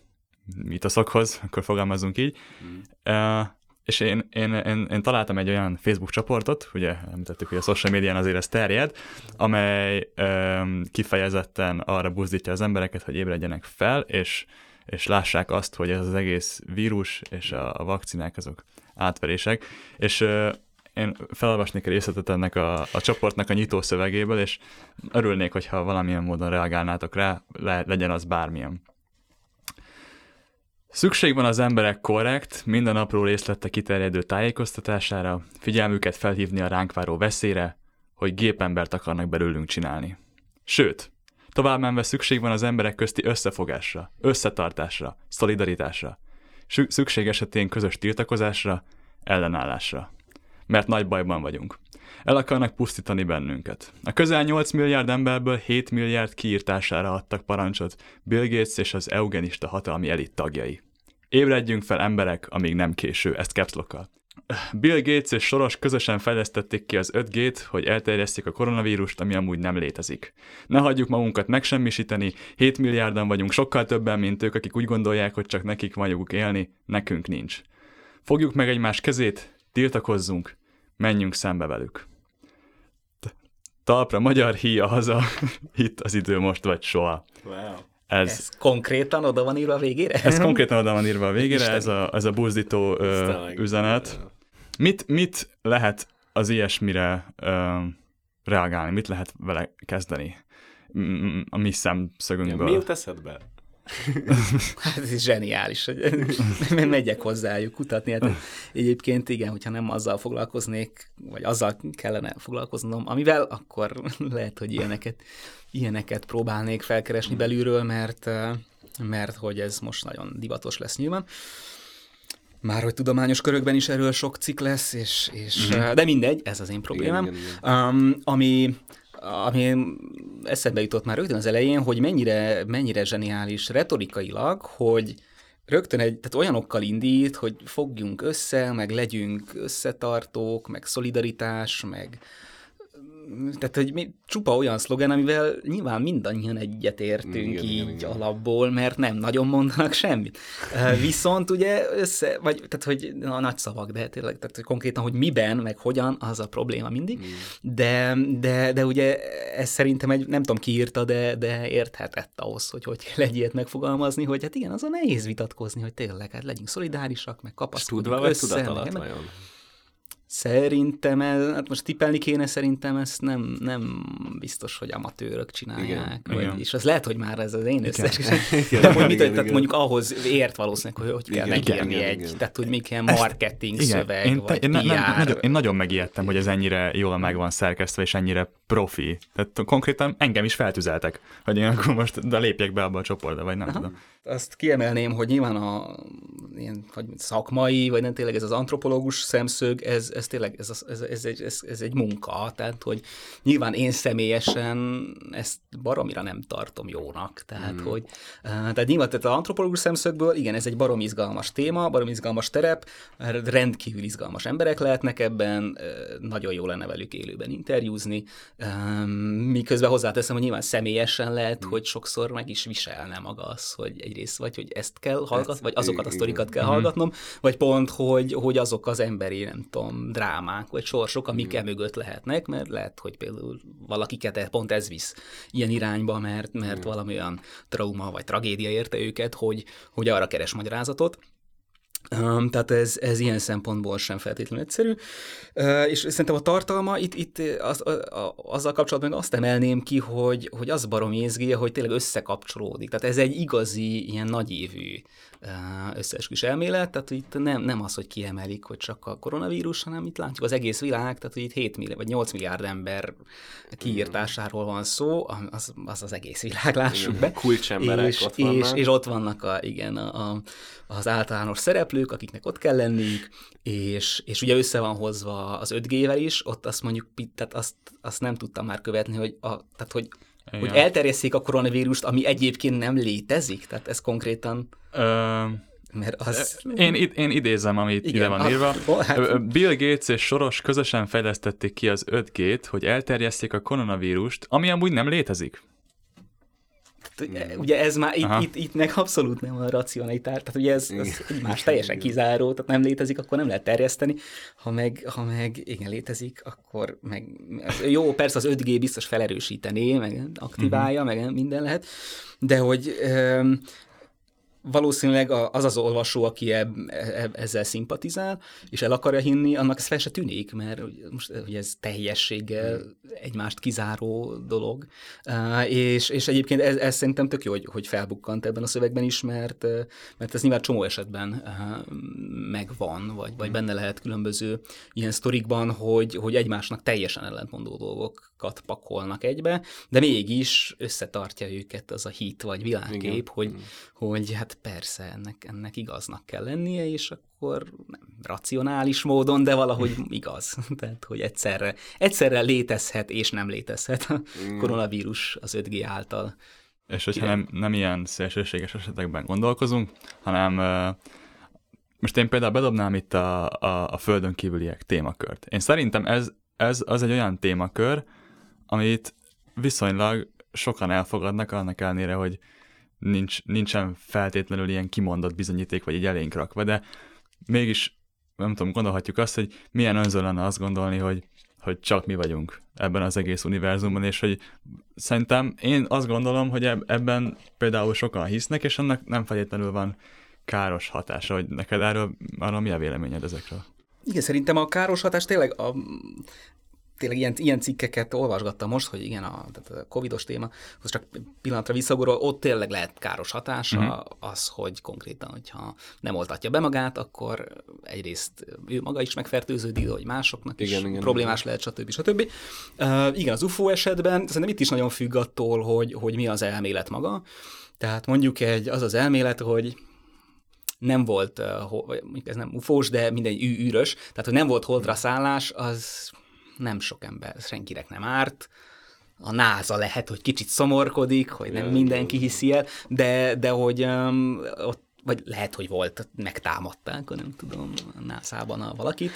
mitoszokhoz, akkor fogalmazunk így. Mm. Uh, és én, én, én, én találtam egy olyan Facebook csoportot, ugye említettük, hogy a social médián azért ez terjed, amely um, kifejezetten arra buzdítja az embereket, hogy ébredjenek fel, és és lássák azt, hogy ez az egész vírus és a, a vakcinák azok átverések, és uh, én felolvasnék egy részletet ennek a, a csoportnak a nyitó szövegéből, és örülnék, hogyha valamilyen módon reagálnátok rá, le, legyen az bármilyen. Szükség van az emberek korrekt, minden apró részlete kiterjedő tájékoztatására, figyelmüket felhívni a ránk váró veszélyre, hogy gépembert akarnak belőlünk csinálni. Sőt, Tovább menve szükség van az emberek közti összefogásra, összetartásra, szolidaritásra. Szükség esetén közös tiltakozásra, ellenállásra. Mert nagy bajban vagyunk. El akarnak pusztítani bennünket. A közel 8 milliárd emberből 7 milliárd kiírtására adtak parancsot Bill Gates és az eugenista hatalmi elit tagjai. Ébredjünk fel emberek, amíg nem késő, ezt capslokkal. Bill Gates és Soros közösen fejlesztették ki az 5G-t, hogy elterjesszék a koronavírust, ami amúgy nem létezik. Ne hagyjuk magunkat megsemmisíteni, 7 milliárdan vagyunk, sokkal többen, mint ők, akik úgy gondolják, hogy csak nekik van joguk élni, nekünk nincs. Fogjuk meg egymás kezét, tiltakozzunk, menjünk szembe velük. Talpra magyar híja haza, [LAUGHS] itt az idő most vagy soha. Wow. Ez, ez konkrétan oda van írva a végére? Ez konkrétan oda van írva a végére, ez a, ez a buzdító ö, üzenet. Mit, mit lehet az ilyesmire ö, reagálni? Mit lehet vele kezdeni? A mi szemszögünkből. Mi jut eszedbe? Hát [LAUGHS] ez is zseniális, hogy [LAUGHS] megyek hozzájuk kutatni. Hát egyébként igen, hogyha nem azzal foglalkoznék, vagy azzal kellene foglalkoznom, amivel, akkor [LAUGHS] lehet, hogy ilyeneket, ilyeneket próbálnék felkeresni belülről, mert, mert hogy ez most nagyon divatos lesz nyilván. Már hogy tudományos körökben is erről sok cikk lesz, és, és mm-hmm. de mindegy, ez az én problémám. Igen, igen, igen. Um, ami ami eszembe jutott már rögtön az elején, hogy mennyire, mennyire zseniális retorikailag, hogy rögtön egy, tehát olyanokkal indít, hogy fogjunk össze, meg legyünk összetartók, meg szolidaritás, meg, tehát hogy mi, csupa olyan szlogen, amivel nyilván mindannyian egyetértünk igen, így igen, igen. alapból, mert nem nagyon mondanak semmit. Viszont ugye össze, vagy tehát hogy a nagy szavak, de tényleg, tehát hogy konkrétan, hogy miben, meg hogyan, az a probléma mindig. De, de, de ugye ez szerintem egy, nem tudom ki írta, de, de érthetett ahhoz, hogy hogy kell egy ilyet megfogalmazni, hogy hát igen, azon nehéz vitatkozni, hogy tényleg, hát legyünk szolidárisak, meg kapaszkodjunk össze. Tudat alatt meg, vajon? Szerintem, ez, hát most tippelni kéne, szerintem ezt nem, nem biztos, hogy amatőrök csinálják. Igen, vagy, igen. És az lehet, hogy már ez az én összes. [LAUGHS] De hogy mit, tehát mondjuk ahhoz ért valószínűleg, hogy hogy kell megírni egy, igen. tehát hogy mi kell marketing ezt, szöveg, igen, vagy én, PR. Nem, nagyon, én nagyon megijedtem, hogy ez ennyire jól meg van szerkesztve, és ennyire profi. Tehát konkrétan engem is feltüzeltek, hogy én akkor most de lépjek be abba a csoportba, vagy nem Aha. tudom azt kiemelném, hogy nyilván a ilyen, vagy szakmai, vagy nem tényleg ez az antropológus szemszög, ez, ez tényleg ez, ez, ez, egy, ez, ez egy munka, tehát hogy nyilván én személyesen ezt baromira nem tartom jónak, tehát mm. hogy tehát nyilván tehát az antropológus szemszögből, igen, ez egy barom izgalmas téma, barom izgalmas terep, rendkívül izgalmas emberek lehetnek ebben, nagyon jó lenne velük élőben interjúzni, miközben hozzáteszem, hogy nyilván személyesen lehet, mm. hogy sokszor meg is viselne maga az, hogy egy egyrészt, vagy hogy ezt kell hallgatnom, vagy azokat a sztorikat kell hallgatnom, vagy pont, hogy, hogy azok az emberi, nem tudom, drámák, vagy sorsok, amik e mögött lehetnek, mert lehet, hogy például valakiket pont ez visz ilyen irányba, mert, mert valami olyan trauma vagy tragédia érte őket, hogy, hogy arra keres magyarázatot. Um, tehát ez, ez ilyen szempontból sem feltétlenül egyszerű. Uh, és szerintem a tartalma itt, itt az, a, a, azzal kapcsolatban azt emelném ki, hogy, hogy az barom ézgé, hogy tényleg összekapcsolódik. Tehát ez egy igazi, ilyen nagyévű összeesküvés elmélet, tehát itt nem, nem az, hogy kiemelik, hogy csak a koronavírus, hanem itt látjuk az egész világ, tehát hogy itt 7 milliárd vagy 8 milliárd ember kiírtásáról van szó, az az, az egész világ, lássuk be. Kulcsemberek és, ott vannak. És, és ott vannak a, igen, a, a, az általános szereplők, akiknek ott kell lenniük, és, és ugye össze van hozva az 5G-vel is, ott azt mondjuk, tehát azt, azt nem tudtam már követni, hogy, a, tehát hogy igen. hogy elterjesszék a koronavírust, ami egyébként nem létezik? Tehát ez konkrétan... Ö... Mert az... Én, én idézem, amit Igen, ide van a... írva. Hát... Bill Gates és Soros közösen fejlesztették ki az 5G-t, hogy elterjesszék a koronavírust, ami amúgy nem létezik. Ugye ez már itt, itt, itt meg abszolút nem a racionalitás, tehát ugye ez, ez más teljesen kizáró, tehát nem létezik, akkor nem lehet terjeszteni, ha meg, ha meg igen létezik, akkor meg jó, persze az 5G biztos felerősítené, meg aktiválja, uh-huh. meg minden lehet, de hogy valószínűleg az az olvasó, aki eb, eb, ezzel szimpatizál, és el akarja hinni, annak ez fel se tűnik, mert most ugye ez teljességgel egymást kizáró dolog. És, és egyébként ez, ez szerintem tök jó, hogy, hogy felbukkant ebben a szövegben is, mert, mert ez nyilván csomó esetben megvan, vagy, vagy benne lehet különböző ilyen sztorikban, hogy, hogy egymásnak teljesen ellentmondó dolgokat pakolnak egybe, de mégis összetartja őket az a hit vagy világkép, Igen. hogy, hogy hát persze ennek, ennek igaznak kell lennie, és akkor nem racionális módon, de valahogy [LAUGHS] igaz. Tehát, hogy egyszerre, egyszerre létezhet és nem létezhet a mm. koronavírus az 5G által. És hogyha nem, nem ilyen szélsőséges esetekben gondolkozunk, hanem most én például bedobnám itt a, a, a földön kívüliek témakört. Én szerintem ez, ez az egy olyan témakör, amit viszonylag sokan elfogadnak annak ellenére, hogy nincs, nincsen feltétlenül ilyen kimondott bizonyíték, vagy egy elénk rakva, de mégis nem tudom, gondolhatjuk azt, hogy milyen önző lenne azt gondolni, hogy, hogy csak mi vagyunk ebben az egész univerzumban, és hogy szerintem én azt gondolom, hogy ebben például sokan hisznek, és annak nem feltétlenül van káros hatása, hogy neked erről, arról mi a véleményed ezekről? Igen, szerintem a káros hatás tényleg a, tényleg ilyen, ilyen cikkeket olvasgattam most, hogy igen, a, tehát a covidos téma, az csak pillanatra visszagorol, ott tényleg lehet káros hatása uh-huh. az, hogy konkrétan, hogyha nem oltatja be magát, akkor egyrészt ő maga is megfertőződik, hogy másoknak igen, is igen, problémás igen. lehet, stb. stb. Uh, igen, az UFO esetben szerintem itt is nagyon függ attól, hogy, hogy mi az elmélet maga. Tehát mondjuk egy, az az elmélet, hogy nem volt, uh, ez nem ufós, de minden űrös, tehát hogy nem volt holdra szállás, az nem sok ember, senkinek nem árt, a NASA lehet, hogy kicsit szomorkodik, hogy nem mindenki hiszi el, de, de hogy um, ott vagy lehet, hogy volt, megtámadták, nem tudom, a NASA-ban a valakit,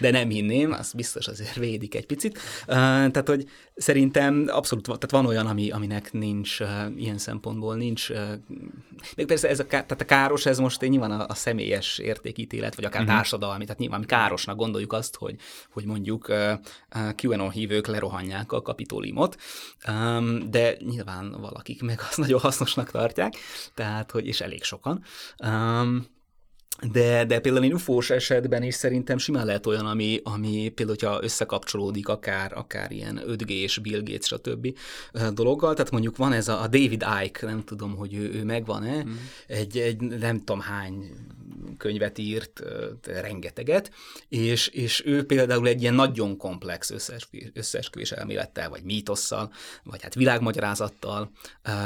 de nem hinném, az biztos azért védik egy picit. Tehát, hogy szerintem abszolút, tehát van olyan, ami, aminek nincs ilyen szempontból nincs, még persze ez a, tehát a káros, ez most nyilván a, a személyes értékítélet, vagy akár uh-huh. társadalmi, tehát nyilván mi károsnak gondoljuk azt, hogy, hogy mondjuk QAnon hívők lerohanják a kapitóliumot, um, de nyilván valakik meg azt nagyon hasznosnak tartják, tehát, hogy és elég sokan, Um, de, de például egy ufós esetben is szerintem simán lehet olyan, ami, ami például, hogyha összekapcsolódik akár, akár ilyen 5G és Bill Gates, stb. dologgal, tehát mondjuk van ez a, a David Icke, nem tudom, hogy ő, ő megvan-e, mm. egy, egy nem tudom hány könyvet írt, rengeteget, és, és ő például egy ilyen nagyon komplex összeesküvés, összeesküvés elmélettel, vagy mítosszal, vagy hát világmagyarázattal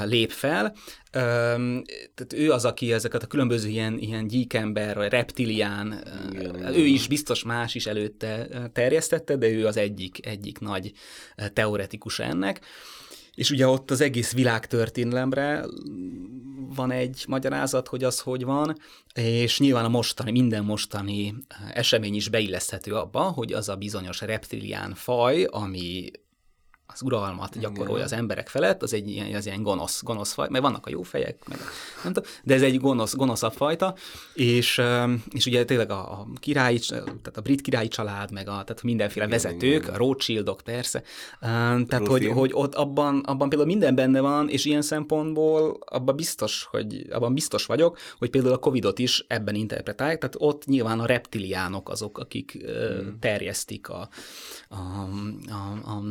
lép fel. Tehát ő az, aki ezeket a különböző ilyen, ilyen gyíkember, vagy reptilián, igen, ő is biztos más is előtte terjesztette, de ő az egyik, egyik nagy teoretikus ennek. És ugye ott az egész világtörténelemre van egy magyarázat, hogy az hogy van, és nyilván a mostani, minden mostani esemény is beilleszthető abba, hogy az a bizonyos reptilián faj, ami az uralmat gyakorolja az emberek felett, az egy ilyen, az ilyen gonosz, gonosz faj, mert vannak a jó fejek, meg nem tudom, de ez egy gonosz, gonoszabb fajta, és, és ugye tényleg a, a királyi, tehát a brit királyi család, meg a, tehát mindenféle igen, vezetők, igen. a Rothschildok persze, tehát hogy, hogy ott abban, abban például minden benne van, és ilyen szempontból abban biztos, hogy abban biztos vagyok, hogy például a Covidot is ebben interpretálják, tehát ott nyilván a reptiliánok azok, akik hmm. terjesztik a, a, a, a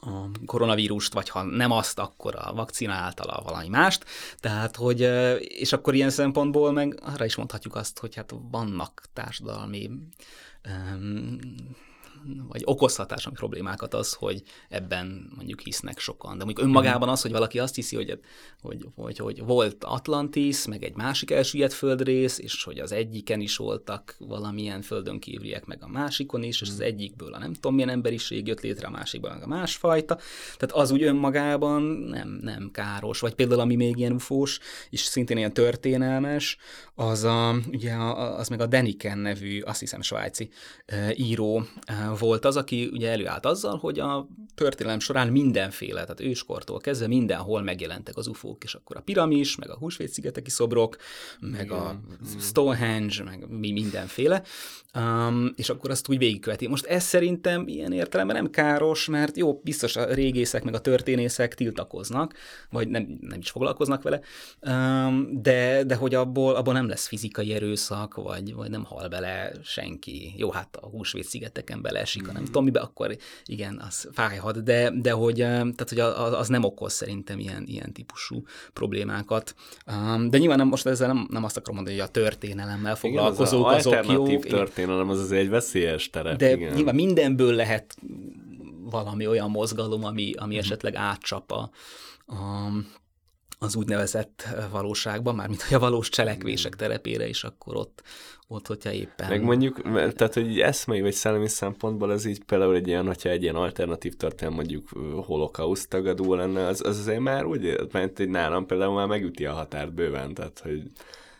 a koronavírust, vagy ha nem azt, akkor a vakcina által valami mást. Tehát, hogy, és akkor ilyen szempontból meg arra is mondhatjuk azt, hogy hát vannak társadalmi vagy okozhat társadalmi problémákat az, hogy ebben mondjuk hisznek sokan. De mondjuk önmagában az, hogy valaki azt hiszi, hogy, hogy, hogy, hogy volt Atlantis, meg egy másik elsüllyedt földrész, és hogy az egyiken is voltak valamilyen földön kívüliek, meg a másikon is, és az egyikből a nem tudom milyen emberiség jött létre, a másikban a másfajta. Tehát az úgy önmagában nem, nem káros. Vagy például, ami még ilyen ufós, és szintén ilyen történelmes, az, a, ugye az meg a Deniken nevű, azt hiszem svájci író volt az, aki ugye előállt azzal, hogy a történelem során mindenféle, tehát őskortól kezdve mindenhol megjelentek az ufók, és akkor a piramis, meg a húsvétszigeteki szobrok, meg Igen. a Stonehenge, meg mi mindenféle, um, és akkor azt úgy végigköveti. Most ez szerintem ilyen értelemben nem káros, mert jó, biztos a régészek, meg a történészek tiltakoznak, vagy nem, nem is foglalkoznak vele, um, de, de hogy abból, abból nem lesz fizikai erőszak, vagy, vagy nem hal bele senki. Jó, hát a húsvétszigeteken bele esik, mm. nem tudom mibe, akkor igen, az fájhat, de, de hogy, tehát, hogy az nem okoz szerintem ilyen, ilyen típusú problémákat. De nyilván nem, most ezzel nem, nem azt akarom mondani, hogy a történelemmel foglalkozók igen, az azok jó. történelem az, az egy veszélyes terep. De igen. nyilván mindenből lehet valami olyan mozgalom, ami, ami mm. esetleg átcsap a, a az úgynevezett valóságban, mármint a valós cselekvések terepére is, akkor ott, ott hogyha éppen... Meg mondjuk, tehát hogy eszmei vagy szellemi szempontból ez így például egy ilyen, hogyha egy ilyen alternatív történet mondjuk holokauszt tagadó lenne, az, az azért már úgy, mert egy nálam például már megüti a határt bőven, tehát hogy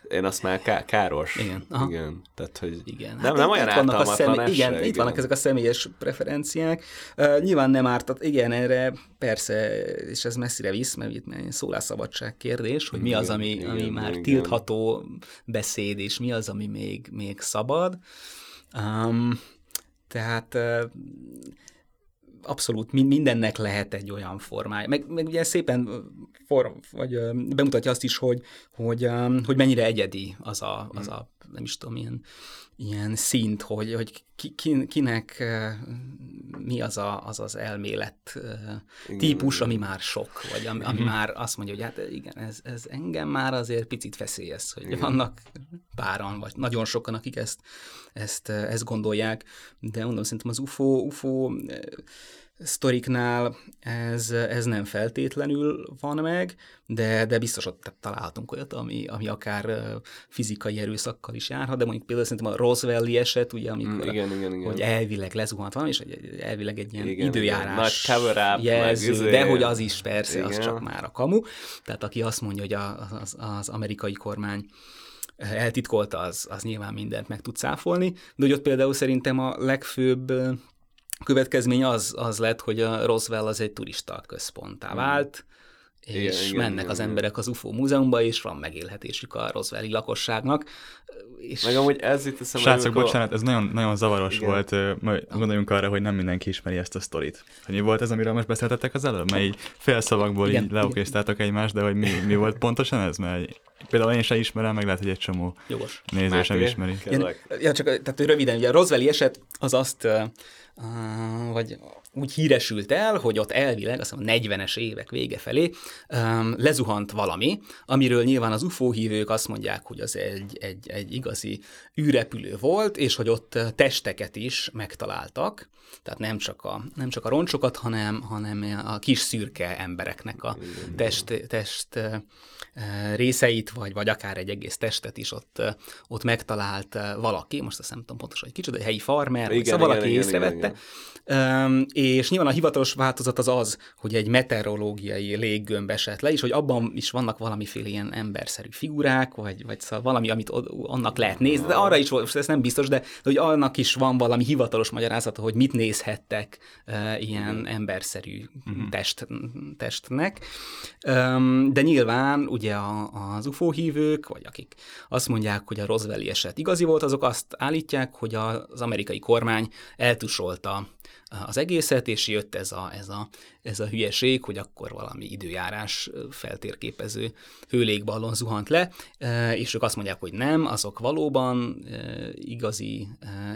én azt már ká- káros. Igen. Aha. Igen. Tehát, hogy igen. Nem, hát nem olyan vannak a személy, igen, igen, itt vannak ezek a személyes preferenciák. Uh, nyilván nem ártat, igen, erre persze, és ez messzire visz, mert itt szólásszabadság kérdés, hogy mi az, ami, igen, ami már igen. tiltható beszéd, és mi az, ami még, még szabad. Um, tehát abszolút mindennek lehet egy olyan formája. Meg, meg ugye szépen form, vagy bemutatja azt is, hogy, hogy, hogy mennyire egyedi az a, az a nem is tudom, ilyen, ilyen szint, hogy, hogy ki, ki, kinek mi az a, az, az elmélet típus, ami már sok, vagy ami, ami mhm. már azt mondja, hogy hát igen, ez, ez engem már azért picit feszélyez, hogy igen. vannak páran, vagy nagyon sokan, akik ezt, ezt, ezt gondolják, de mondom, szerintem az UFO, UFO sztoriknál ez, ez nem feltétlenül van meg, de, de biztos ott találhatunk olyat, ami, ami akár fizikai erőszakkal is járhat, de mondjuk például szerintem a Roswelli eset, ugye, amikor, mm, igen, igen, igen. hogy elvileg lezuhant van, és elvileg egy ilyen igen, időjárás igen. Nagy jelző, meg, izé- de hogy az is persze, igen. az csak már a kamu. Tehát aki azt mondja, hogy az, az amerikai kormány eltitkolta, az, az nyilván mindent meg tud száfolni, de hogy ott például szerintem a legfőbb következmény az, az lett, hogy a Roswell az egy turista központtá mhm. vált, és igen, mennek igen, az igen. emberek az UFO múzeumba, és van megélhetésük a Roswelli lakosságnak. És... Meg amúgy ez itt eszembe Srácok, amikor... bocsánat, ez nagyon, nagyon zavaros igen. volt. Majd gondoljunk arra, hogy nem mindenki ismeri ezt a sztorit. Hogy mi volt ez, amiről most beszéltetek az előbb? Mert így szavakból igen, így leokéztátok egymást, de hogy mi, mi volt pontosan ez? Mert például én sem ismerem, meg lehet, hogy egy csomó Jogos. néző sem ismeri. Ja, ja, csak tehát röviden, ugye a Roswelli eset az azt vagy úgy híresült el, hogy ott elvileg, azt mondom, 40-es évek vége felé lezuhant valami, amiről nyilván az UFO hívők azt mondják, hogy az egy, egy, egy igazi űrrepülő volt, és hogy ott testeket is megtaláltak, tehát nem csak a, nem csak a roncsokat, hanem, hanem a kis szürke embereknek a test, test részeit, vagy, vagy akár egy egész testet is ott, ott megtalált valaki, most azt nem tudom pontosan, hogy kicsoda, egy helyi farmer, igen, szóval valaki igen, észrevette, igen, igen. és nyilván a hivatalos változat az az, hogy egy meteorológiai léggömb esett le, és hogy abban is vannak valamiféle ilyen emberszerű figurák, vagy, vagy szóval valami, amit annak lehet nézni, de arra is, most ez nem biztos, de, de hogy annak is van valami hivatalos magyarázata, hogy mit nézhettek uh, ilyen emberszerű uh-huh. test, testnek. Um, de nyilván ugye a, az UFO hívők, vagy akik azt mondják, hogy a Roswelli eset igazi volt, azok azt állítják, hogy az amerikai kormány eltusolta az egészet, és jött ez a, ez a, ez a hülyeség, hogy akkor valami időjárás feltérképező hőlégballon zuhant le, és ők azt mondják, hogy nem, azok valóban igazi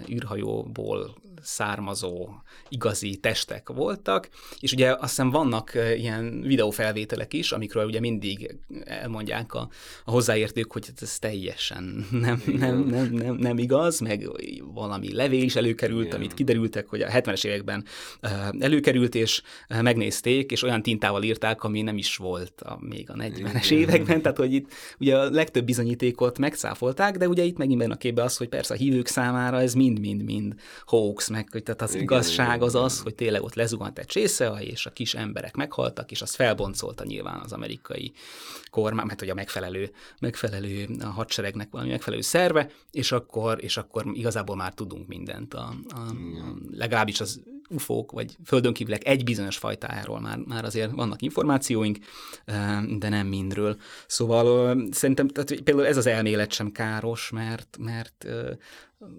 űrhajóból származó igazi testek voltak, és ugye azt hiszem vannak ilyen videófelvételek is, amikről ugye mindig elmondják a, a hozzáértők, hogy ez teljesen [LAUGHS] nem, nem, nem, nem, nem igaz, meg valami levél is előkerült, Igen. amit kiderültek, hogy a 70-es években előkerült, és megnézték, és olyan tintával írták, ami nem is volt a, még a 40-es években, tehát hogy itt ugye a legtöbb bizonyítékot megszáfolták, de ugye itt megint benne a képbe az, hogy persze a hívők számára ez mind-mind-mind hoax, meg hogy tehát az igen, igazság az az, hogy tényleg ott lezuhant egy csésze, és a kis emberek meghaltak, és az felboncolta nyilván az amerikai kormány, mert hogy a megfelelő, megfelelő a hadseregnek valami megfelelő szerve, és akkor, és akkor igazából már tudunk mindent. A, a, a, legalábbis az ufók, vagy földön kívülek egy bizonyos fajtájáról már, már azért vannak információink, de nem mindről. Szóval szerintem tehát például ez az elmélet sem káros, mert, mert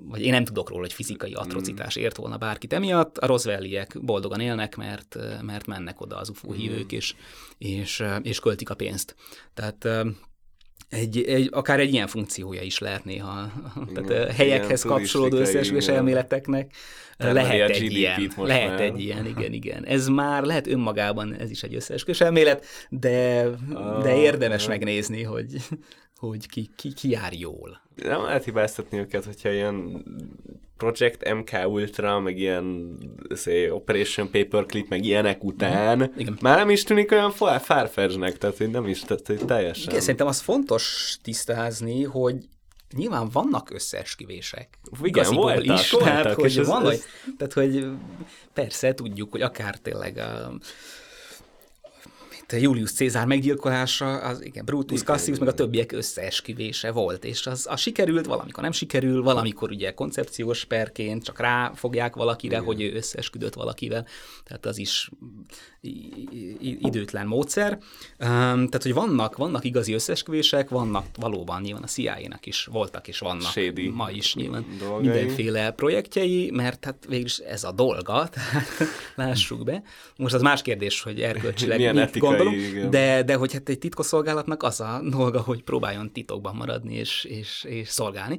vagy én nem tudok róla, hogy fizikai hmm. atrocitás ért volna bárkit emiatt. A Roswelliek boldogan élnek, mert, mert mennek oda az UFO hívők, hmm. és, és, és költik a pénzt. Tehát egy, egy, akár egy ilyen funkciója is lehet néha. [LAUGHS] Igen, Tehát helyekhez kapcsolódó összeesküvés elméleteknek lehet egy ilyen. Lehet már. egy ilyen, igen, [LAUGHS] igen. Ez már lehet önmagában, ez is egy összeesküvés elmélet, de, de érdemes megnézni, hogy, hogy ki, ki, ki jár jól. Nem lehet hibáztatni őket, hogyha ilyen Project MK Ultra, meg ilyen say, Operation Paperclip, meg ilyenek után, mm, igen. már nem is tűnik olyan farfetchnek, tehát hogy nem is, tehát hogy teljesen. Igen, szerintem az fontos tisztázni, hogy nyilván vannak összeesküvések. Igen, voltak, is, voltak, tehát, hogy ez, van, ez... tehát, hogy persze tudjuk, hogy akár tényleg a te Julius Cézár meggyilkolása, az igen, Brutus Cassius, meg a többiek összeesküvése volt, és az, az sikerült, valamikor nem sikerül, valamikor ugye koncepciós perként csak ráfogják valakire, igen. hogy ő összeesküdött valakivel, tehát az is időtlen módszer. Tehát, hogy vannak, vannak igazi összeesküvések, vannak valóban nyilván a CIA-nak is voltak és vannak Shady ma is nyilván dolgai. mindenféle projektjei, mert hát végülis ez a dolga, [LAUGHS] tehát lássuk be. Most az más kérdés, hogy erkölcsileg mit gondolunk, igen. de, de hogy hát egy titkosszolgálatnak az a dolga, hogy próbáljon titokban maradni és, és, és szolgálni.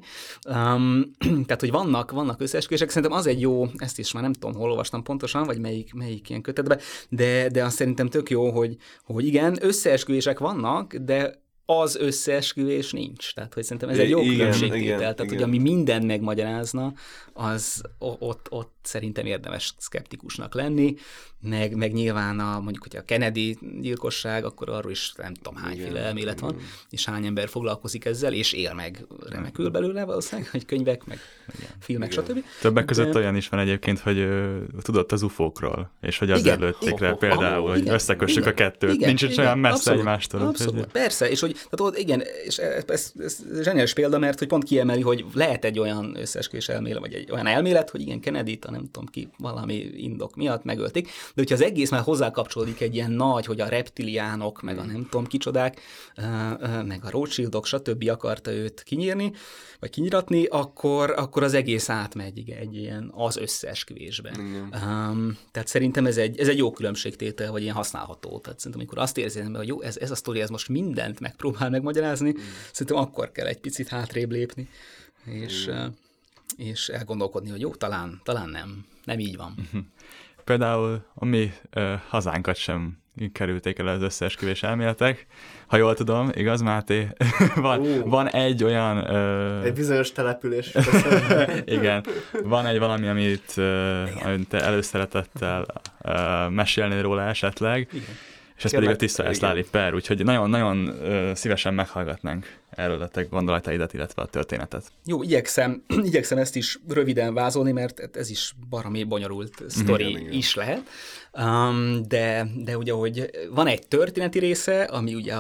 Um, [CLEARS THROAT] tehát, hogy vannak, vannak összeesküvések, szerintem az egy jó, ezt is már nem tudom, hol olvastam pontosan, vagy melyik, melyik ilyen kötetben, de, de azt szerintem tök jó, hogy, hogy igen, összeesküvések vannak, de az összeesküvés nincs. Tehát, hogy szerintem ez egy jó Igen, különbségtétel. igen, Tehát, hogy igen. ami mindent megmagyarázna, az ott, ott szerintem érdemes szkeptikusnak lenni, meg, meg nyilván a, mondjuk, hogy a Kennedy gyilkosság, akkor arról is nem tudom hányféle Igen, elmélet van, igen. és hány ember foglalkozik ezzel, és él meg remekül belőle valószínűleg, hogy könyvek, meg filmek, stb. Többek között De- olyan is van egyébként, hogy ö, tudott az ufókról, és hogy azért Igen. lőtték le például, hogy Igen, összekössük igen, a kettőt. igen, Nincs is igen, olyan messze abszolút, egymástól. Abszolút, persze, és hogy tehát ott igen, és ez, ez, ez zseniális példa, mert hogy pont kiemeli, hogy lehet egy olyan összeesküvés elmélet, vagy egy olyan elmélet, hogy igen, kennedy a nem tudom ki, valami indok miatt megölték, de hogyha az egész már hozzá kapcsolódik egy ilyen nagy, hogy a reptiliánok, meg a nem tudom kicsodák, meg a Rothschildok, stb. akarta őt kinyírni, vagy kinyiratni, akkor, akkor az egész átmegy igen, egy ilyen az összeesküvésbe. Um, tehát szerintem ez egy, ez egy jó különbségtétel, vagy ilyen használható. Tehát szerintem, amikor azt érzem, hogy jó, ez, ez a sztori, ez most mindent megpróbál megmagyarázni, mm. szerintem akkor kell egy picit hátrébb lépni, és, mm. és elgondolkodni, hogy jó, talán, talán nem. Nem így van. Például a mi ö, hazánkat sem kerülték el az összeesküvés elméletek. Ha jól tudom, igaz, Máté? [LAUGHS] van, van egy olyan... Ö, Egy bizonyos település. [LAUGHS] igen, van egy valami, amit, ö, amit te előszeretettel ö, mesélnél róla esetleg, igen. És ez pedig a igen. Eszláli per, úgyhogy nagyon-nagyon szívesen meghallgatnánk erről a te gondolataidat, illetve a történetet. Jó, igyekszem, [CLEARS THROAT] igyekszem ezt is röviden vázolni, mert ez is baromi bonyolult sztori Igen, igen. is lehet. Um, de, de ugye, hogy van egy történeti része, ami ugye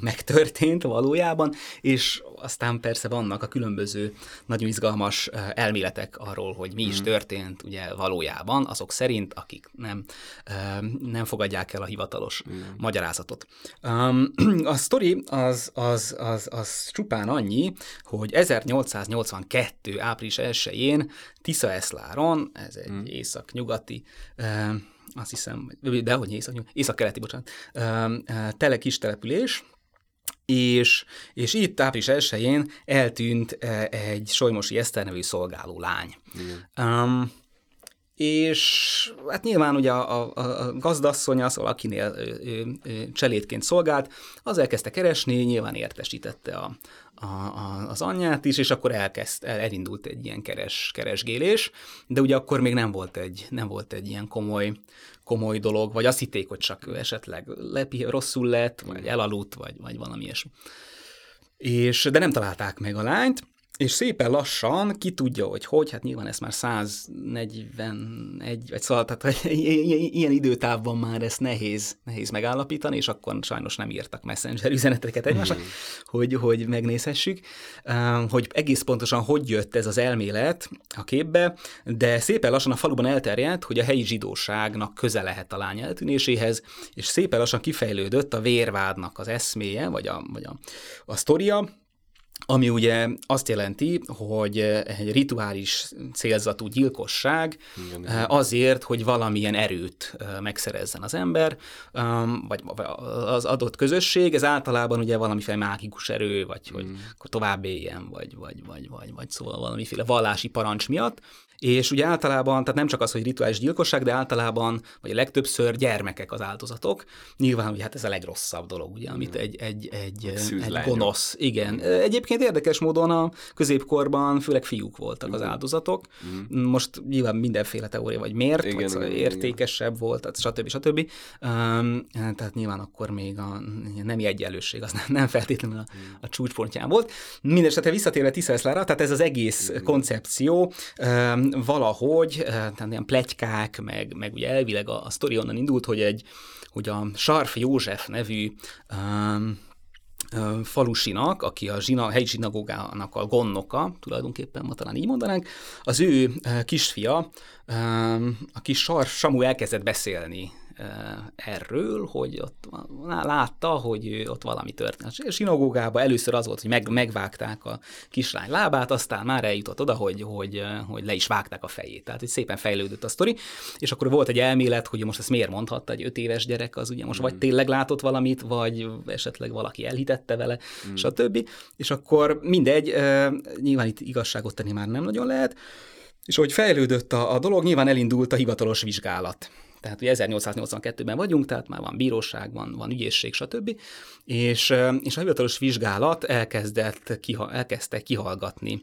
megtörtént valójában, és aztán persze vannak a különböző nagyon izgalmas elméletek arról, hogy mi is történt ugye valójában, azok szerint, akik nem, nem fogadják el a hivatalos magyarázatot. Um, a sztori az, az, az, az csupán annyi, hogy 1882. április 1-én Tisza-Eszláron, ez egy észak-nyugati, eh, azt hiszem, de hogy észak, észak-keleti, bocsánat, tele kis település, és, és itt április 1 eltűnt eh, egy Solymosi Eszter nevű szolgáló lány. Um, és hát nyilván ugye a, a, a gazdasszonya, szóval akinél ő, ő, ő cselédként szolgált, az elkezdte keresni, nyilván értesítette a, a, a, az anyját is, és akkor elkezd, el, elindult egy ilyen keres, keresgélés, de ugye akkor még nem volt egy, nem volt egy ilyen komoly, komoly dolog, vagy azt hitték, hogy csak ő esetleg lepi, rosszul lett, vagy elaludt, vagy, vagy valami ilyesmi. És, de nem találták meg a lányt, és szépen lassan, ki tudja, hogy hogy, hát nyilván ezt már 141, vagy szóval, tehát ilyen időtávban már ezt nehéz, nehéz megállapítani, és akkor sajnos nem írtak messenger üzeneteket egymásnak, hogy, hogy megnézhessük, hogy egész pontosan hogy jött ez az elmélet a képbe, de szépen lassan a faluban elterjedt, hogy a helyi zsidóságnak köze lehet a lány eltűnéséhez, és szépen lassan kifejlődött a vérvádnak az eszméje, vagy a, vagy a, a sztoria, ami ugye azt jelenti, hogy egy rituális célzatú gyilkosság igen, azért, hogy valamilyen erőt megszerezzen az ember, vagy az adott közösség, ez általában ugye valamiféle mágikus erő, vagy hogy akkor tovább éljen, vagy, vagy, vagy, vagy, vagy szóval valamiféle vallási parancs miatt, és ugye általában, tehát nem csak az, hogy rituális gyilkosság, de általában, vagy legtöbbször gyermekek az áldozatok. Nyilván, hogy hát ez a legrosszabb dolog, ugye, amit egy, egy, egy, egy gonosz, igen. Egyébként érdekes módon a középkorban főleg fiúk voltak az áldozatok. Mm. Most nyilván mindenféle teória, vagy miért, igen, vagy igen, szóval értékesebb igen. volt, stb. stb. Um, tehát nyilván akkor még a nemi egyenlőség az [LAUGHS] nem feltétlenül a, a csúcspontján volt. Mindenesetre visszatérve Tiszeszlára, tehát ez az egész igen. koncepció um, valahogy, uh, tehát ilyen plegykák, meg, meg ugye elvileg a, a sztori onnan indult, hogy egy hogy a Sarf József nevű um, falusinak, aki a zsina, helyi zsinagógának a gonnoka, tulajdonképpen ma talán így mondanánk, az ő kisfia, a kis Sarf Samu elkezdett beszélni erről, hogy ott látta, hogy ott valami történt. A sinagógában először az volt, hogy meg, megvágták a kislány lábát, aztán már eljutott oda, hogy, hogy, hogy le is vágták a fejét. Tehát, hogy szépen fejlődött a sztori, és akkor volt egy elmélet, hogy most ezt miért mondhatta egy öt éves gyerek, az ugye most mm. vagy tényleg látott valamit, vagy esetleg valaki elhitette vele, mm. stb. És akkor mindegy, nyilván itt igazságot tenni már nem nagyon lehet, és hogy fejlődött a, a dolog, nyilván elindult a hivatalos vizsgálat. Tehát ugye 1882-ben vagyunk, tehát már van bíróság, van, van ügyészség, stb. És, és a hivatalos vizsgálat elkezdett, kiha, elkezdte kihallgatni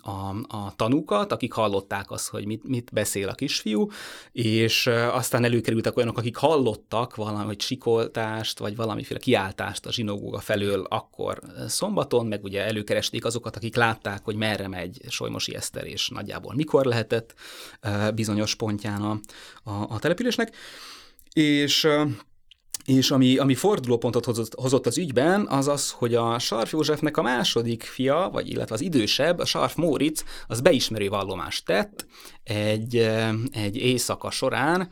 a, a tanúkat, akik hallották azt, hogy mit, mit beszél a kisfiú, és aztán előkerültek olyanok, akik hallottak valami sikoltást, vagy valamiféle kiáltást a zsinagóga felől akkor szombaton, meg ugye előkeresték azokat, akik látták, hogy merre megy Solymosi Eszter, és nagyjából mikor lehetett bizonyos pontján a, a, a településnek, és és ami, ami fordulópontot hozott, hozott az ügyben, az az, hogy a Sarf Józsefnek a második fia, vagy illetve az idősebb, a Sarf Móric, az beismerő vallomást tett egy, egy éjszaka során,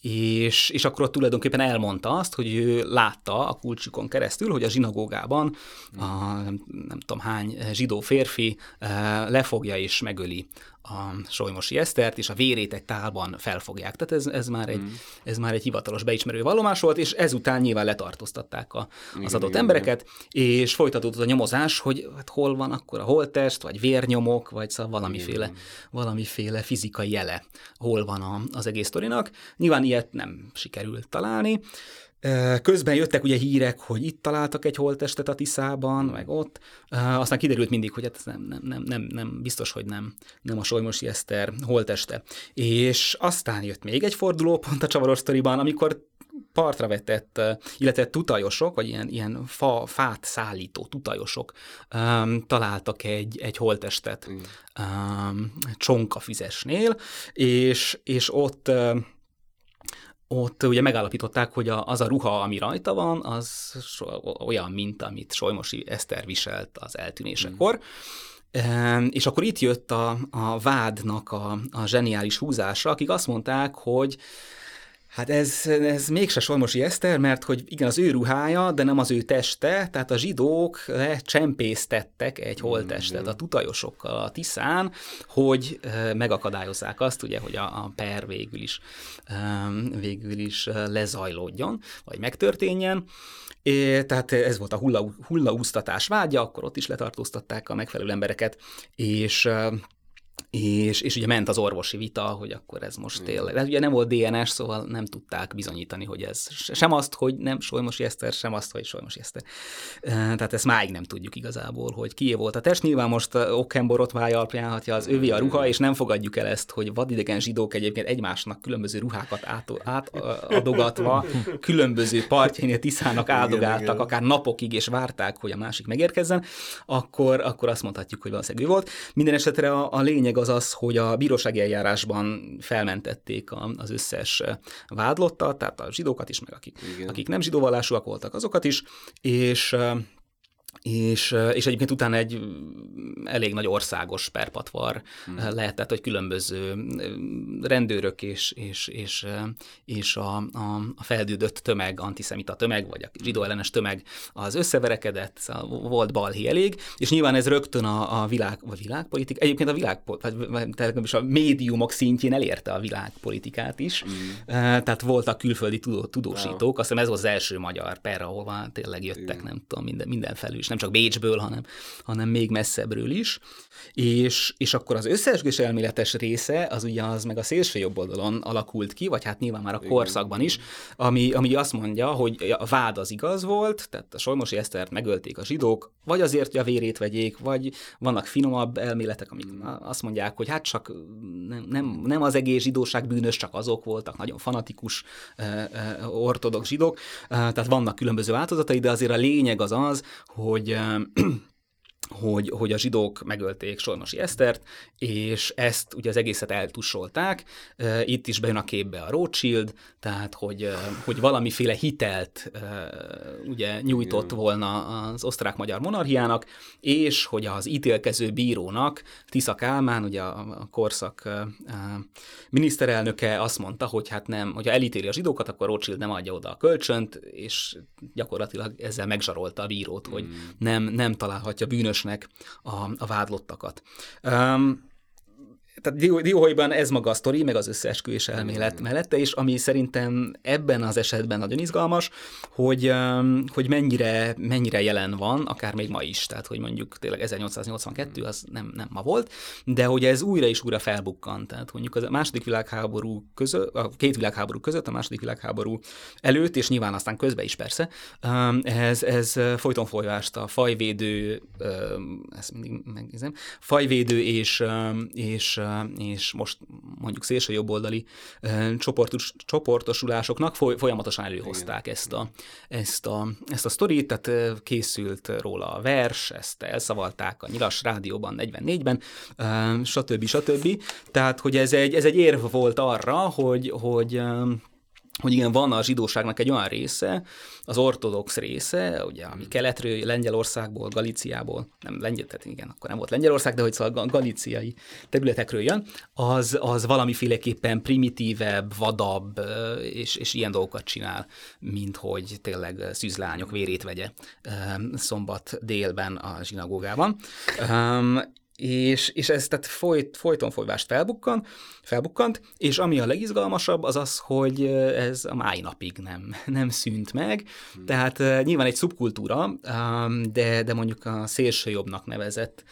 és, és akkor ott tulajdonképpen elmondta azt, hogy ő látta a kulcsukon keresztül, hogy a zsinagógában a nem, nem tudom hány zsidó férfi uh, lefogja és megöli a Solymosi Esztert, és a vérét egy tálban felfogják. Tehát ez, ez, már egy, mm. ez már egy hivatalos beismerő vallomás volt, és ezután nyilván letartóztatták a, az adott igen, embereket, igen. és folytatódott a nyomozás, hogy hát hol van akkor a holtest, vagy vérnyomok, vagy szóval valamiféle, igen. valamiféle fizikai jele, hol van a, az egész sztorinak. Nyilván ilyet nem sikerült találni, Közben jöttek ugye hírek, hogy itt találtak egy holttestet a Tiszában, meg ott. Aztán kiderült mindig, hogy hát ez nem, nem, nem, nem, nem biztos, hogy nem, nem a Solymosi Eszter holtteste. És aztán jött még egy fordulópont a csavaros sztoriban, amikor partra vetett, illetve tutajosok, vagy ilyen, ilyen fa, fát szállító tutajosok um, találtak egy, egy holttestet um, Csonka füzesnél, és, és ott um, ott ugye megállapították, hogy az a ruha, ami rajta van, az olyan, mint amit Solymosi Eszter viselt az eltűnésekor. Mm. És akkor itt jött a, a vádnak a, a zseniális húzása, akik azt mondták, hogy Hát ez, ez mégse Solmosi Eszter, mert hogy igen, az ő ruhája, de nem az ő teste, tehát a zsidók lecsempésztettek egy holttestet a tutajosokkal a Tiszán, hogy megakadályozzák azt, ugye, hogy a, a per végül is, végül is lezajlódjon, vagy megtörténjen. É, tehát ez volt a hulla, hullaúztatás vágya, akkor ott is letartóztatták a megfelelő embereket, és és, és ugye ment az orvosi vita, hogy akkor ez most tényleg. De ugye nem volt DNS, szóval nem tudták bizonyítani, hogy ez sem azt, hogy nem Solymosi Eszter, sem azt, hogy Solymosi Eszter. Tehát ezt máig nem tudjuk igazából, hogy kié volt a test. Nyilván most Okkenborot vájalpjánhatja az övé a ruha, és nem fogadjuk el ezt, hogy vadidegen zsidók egyébként egymásnak különböző ruhákat át, átadogatva, [LAUGHS] különböző partjain Tiszának áldogáltak, igen, igen. akár napokig, és várták, hogy a másik megérkezzen, akkor, akkor azt mondhatjuk, hogy valószínűleg ő volt. Minden esetre a, a lényeg az az, hogy a bírósági eljárásban felmentették az összes vádlottat, tehát a zsidókat is, meg akik, akik nem zsidóvallásúak voltak, azokat is, és és, és egyébként utána egy elég nagy országos perpatvar hmm. lehetett, hogy különböző rendőrök és, és, és, és a, a, a feldődött tömeg, antiszemita tömeg, vagy a zsidó ellenes tömeg az összeverekedett, szóval volt balhé elég, és nyilván ez rögtön a, a világ, vagy világpolitik, egyébként a világ, vagy is a médiumok szintjén elérte a világpolitikát is, hmm. tehát voltak külföldi tudó, tudósítók, azt hiszem ez volt az első magyar per, ahol tényleg jöttek, Igen. nem tudom, minden, minden felül nem csak Bécsből, hanem, hanem még messzebbről is. És, és akkor az összeesküvés elméletes része, az ugye az meg a szélső jobb oldalon alakult ki, vagy hát nyilván már a korszakban is, ami, ami azt mondja, hogy a vád az igaz volt, tehát a Solymosi Esztert megölték a zsidók, vagy azért, hogy a vérét vegyék, vagy vannak finomabb elméletek, amik azt mondják, hogy hát csak nem, nem, nem az egész zsidóság bűnös, csak azok voltak, nagyon fanatikus ortodox zsidók, tehát vannak különböző változatai, de azért a lényeg az az, hogy hogy, hogy a zsidók megölték Solnosi Esztert, és ezt ugye az egészet eltussolták. Itt is bejön a képbe a Rothschild, tehát hogy, hogy valamiféle hitelt ugye nyújtott volna az osztrák-magyar monarchiának, és hogy az ítélkező bírónak, Tisza Kálmán, ugye a korszak miniszterelnöke azt mondta, hogy hát nem, hogyha elítéli a zsidókat, akkor Rothschild nem adja oda a kölcsönt, és gyakorlatilag ezzel megzsarolta a bírót, hogy hmm. nem, nem találhatja bűnös bűnösnek a, a vádlottakat. Um, tehát Dióhelyban ez maga a sztori, meg az összeesküvés elmélet mellette, és ami szerintem ebben az esetben nagyon izgalmas, hogy, hogy mennyire, mennyire jelen van, akár még ma is, tehát hogy mondjuk tényleg 1882 az nem, nem ma volt, de hogy ez újra és újra felbukkant, tehát mondjuk a második világháború között, a két világháború között, a második világháború előtt, és nyilván aztán közben is persze, ez, ez folyton folyást a fajvédő, ezt mindig megnézem, fajvédő és, és és most mondjuk szélső jobboldali csoportos, csoportosulásoknak folyamatosan előhozták ezt a, ezt, a, ezt a sztorit, tehát készült róla a vers, ezt elszavalták a Nyilas Rádióban 44-ben, stb. stb. Tehát, hogy ez egy, ez egy érv volt arra, hogy, hogy hogy igen, van a zsidóságnak egy olyan része, az ortodox része, ugye, ami keletről, Lengyelországból, Galíciából, nem lengyel, tehát igen, akkor nem volt Lengyelország, de hogy szóval galíciai területekről jön, az, az valamiféleképpen primitívebb, vadabb, és, és ilyen dolgokat csinál, mint hogy tényleg szűzlányok vérét vegye szombat délben a zsinagógában és, és ez tehát folyt, folyton folyvást felbukkan, felbukkant, és ami a legizgalmasabb az az, hogy ez a mai napig nem, [LAUGHS] nem szűnt meg, hmm. tehát uh, nyilván egy szubkultúra, de, de mondjuk a szélsőjobbnak nevezett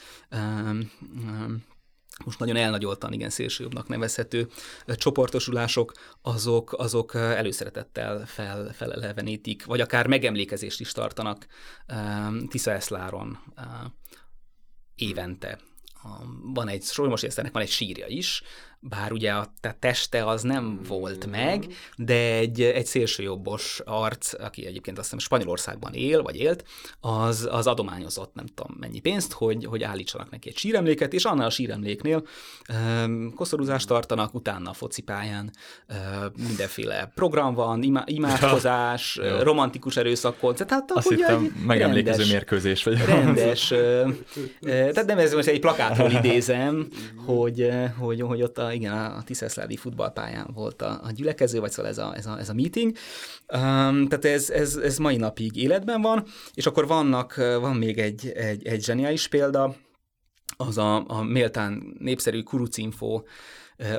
most nagyon elnagyoltan, igen, szélsőjobbnak nevezhető csoportosulások, azok, azok előszeretettel fel, felelevenítik, vagy akár megemlékezést is tartanak Tisza Eszláron évente van egy, Solymosi Eszternek van egy sírja is, bár ugye a teste az nem volt meg, de egy, egy szélsőjobbos arc, aki egyébként azt hiszem Spanyolországban él, vagy élt, az, az adományozott nem tudom mennyi pénzt, hogy, hogy állítsanak neki egy síremléket, és annál a síremléknél um, koszorúzást tartanak, utána a focipályán um, mindenféle program van, ima, imádkozás, ja, romantikus erőszakkoncert, tehát azt ugye hittem, megemlékező rendes, mérkőzés. Vagy rendes, tehát nem ez most egy plakátról [LAUGHS] idézem, hogy, hogy, hogy ott a igen, a Tiszeszládi futballpályán volt a, a gyülekező, vagy szóval ez a, ez a, ez a meeting. Um, tehát ez, ez, ez mai napig életben van, és akkor vannak, van még egy, egy, egy zseniális példa, az a, a méltán népszerű Kurucinfo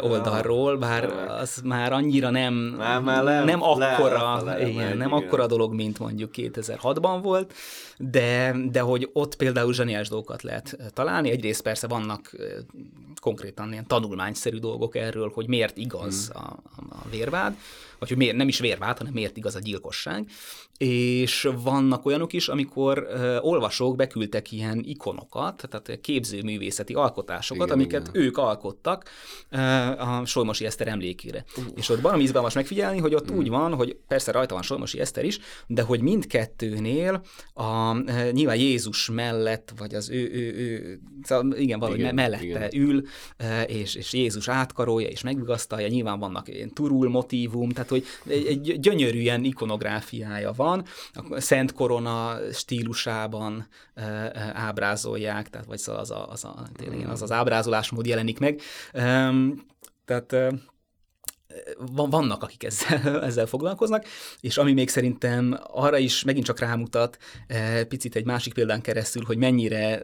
oldalról, bár az már annyira nem, már, már le, nem akkora, le, igen, nem akkora dolog, mint mondjuk 2006-ban volt, de, de hogy ott például zseniás dolgokat lehet találni. Egyrészt persze vannak konkrétan ilyen tanulmányszerű dolgok erről, hogy miért igaz hmm. a, a vérvád, vagy hogy miért, nem is vérvált, hanem miért igaz a gyilkosság. És vannak olyanok is, amikor uh, olvasók beküldtek ilyen ikonokat, tehát képzőművészeti alkotásokat, igen, amiket igen. ők alkottak uh, a Solymosi Eszter emlékére. Uh. És ott valami izgalmas megfigyelni, hogy ott uh. úgy van, hogy persze rajta van Solymosi Eszter is, de hogy mindkettőnél a, nyilván Jézus mellett, vagy az ő, ő, ő szóval igen, valahogy igen, mellette igen. ül, és, és Jézus átkarolja, és megvigasztalja, nyilván vannak ilyen turul motívum, tehát tehát hogy egy, egy gyönyörű ilyen ikonográfiája van, a Szent Korona stílusában e, e, ábrázolják, tehát vagy szóval az, a, az, a, tényleg az az ábrázolásmód jelenik meg. E, tehát vannak, akik ezzel, [LAUGHS] ezzel foglalkoznak, és ami még szerintem arra is megint csak rámutat, picit egy másik példán keresztül, hogy mennyire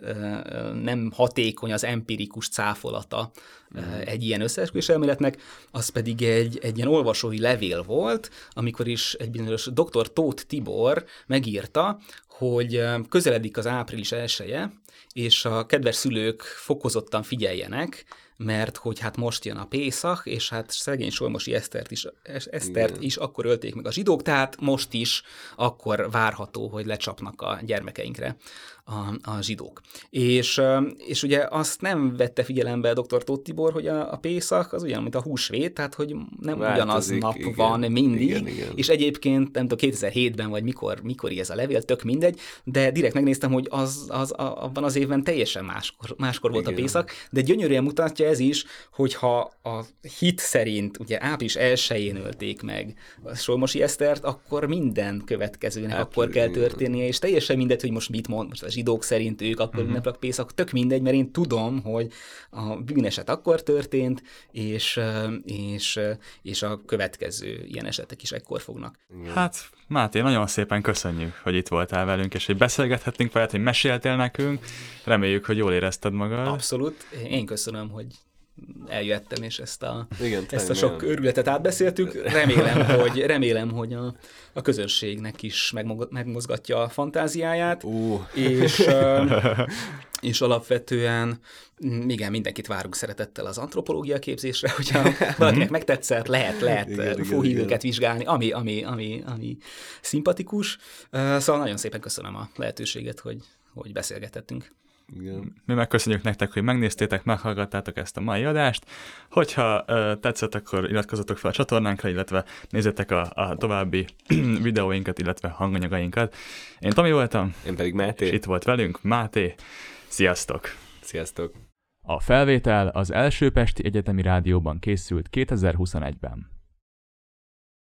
nem hatékony az empirikus cáfolata mm. egy ilyen összeesküvés elméletnek, az pedig egy, egy ilyen olvasói levél volt, amikor is egy bizonyos dr. Tóth Tibor megírta, hogy közeledik az április elsője, és a kedves szülők fokozottan figyeljenek, mert hogy hát most jön a Pészak, és hát szegény Solmosi Esztert is, Esztert is akkor ölték meg a zsidók, tehát most is akkor várható, hogy lecsapnak a gyermekeinkre a, a zsidók. És, és ugye azt nem vette figyelembe dr. Tóth Tibor, hogy a, a Pészak az ugyan, mint a húsvét, tehát hogy nem Változik, ugyanaz nap igen, van mindig, igen, igen. és egyébként nem tudom, 2007-ben vagy mikor, mikor ez a levél, tök mindegy, de direkt megnéztem, hogy az, az a, abban az évben teljesen máskor, máskor volt igen. a Pészak, de gyönyörűen mutatja ez is, hogyha a hit szerint ugye április 1 ölték meg a Solmosi Esztert, akkor minden következőnek hát, akkor kell történnie, és teljesen mindegy, hogy most mit mond, most zsidók szerint ők akkor uh-huh. ünneplik Pészak, tök mindegy, mert én tudom, hogy a bűneset akkor történt, és, és, és a következő ilyen esetek is ekkor fognak. Hát, Máté, nagyon szépen köszönjük, hogy itt voltál velünk, és hogy beszélgethettünk veled, hogy meséltél nekünk. Reméljük, hogy jól érezted magad. Abszolút. Én köszönöm, hogy eljöttem, és ezt a, Igen, ezt a sok őrületet átbeszéltük. Remélem, [LAUGHS] hogy, remélem, hogy a, a közönségnek is megmozgatja a fantáziáját, uh. és, [LAUGHS] és alapvetően mm, igen, mindenkit várunk szeretettel az antropológia képzésre, [LAUGHS] hogyha valakinek mhm. megtetszett, lehet, lehet fóhívőket vizsgálni, ami, ami, ami, ami szimpatikus. Szóval nagyon szépen köszönöm a lehetőséget, hogy, hogy beszélgetettünk. Igen. Mi megköszönjük nektek, hogy megnéztétek, meghallgattátok ezt a mai adást. Hogyha uh, tetszett, akkor iratkozzatok fel a csatornánkra, illetve nézzétek a, a további [CLEARS THROAT] videóinkat, illetve hanganyagainkat. Én Tomi voltam. Én pedig Máté. És itt volt velünk Máté. Sziasztok! Sziasztok! A felvétel az első Pesti Egyetemi Rádióban készült 2021-ben.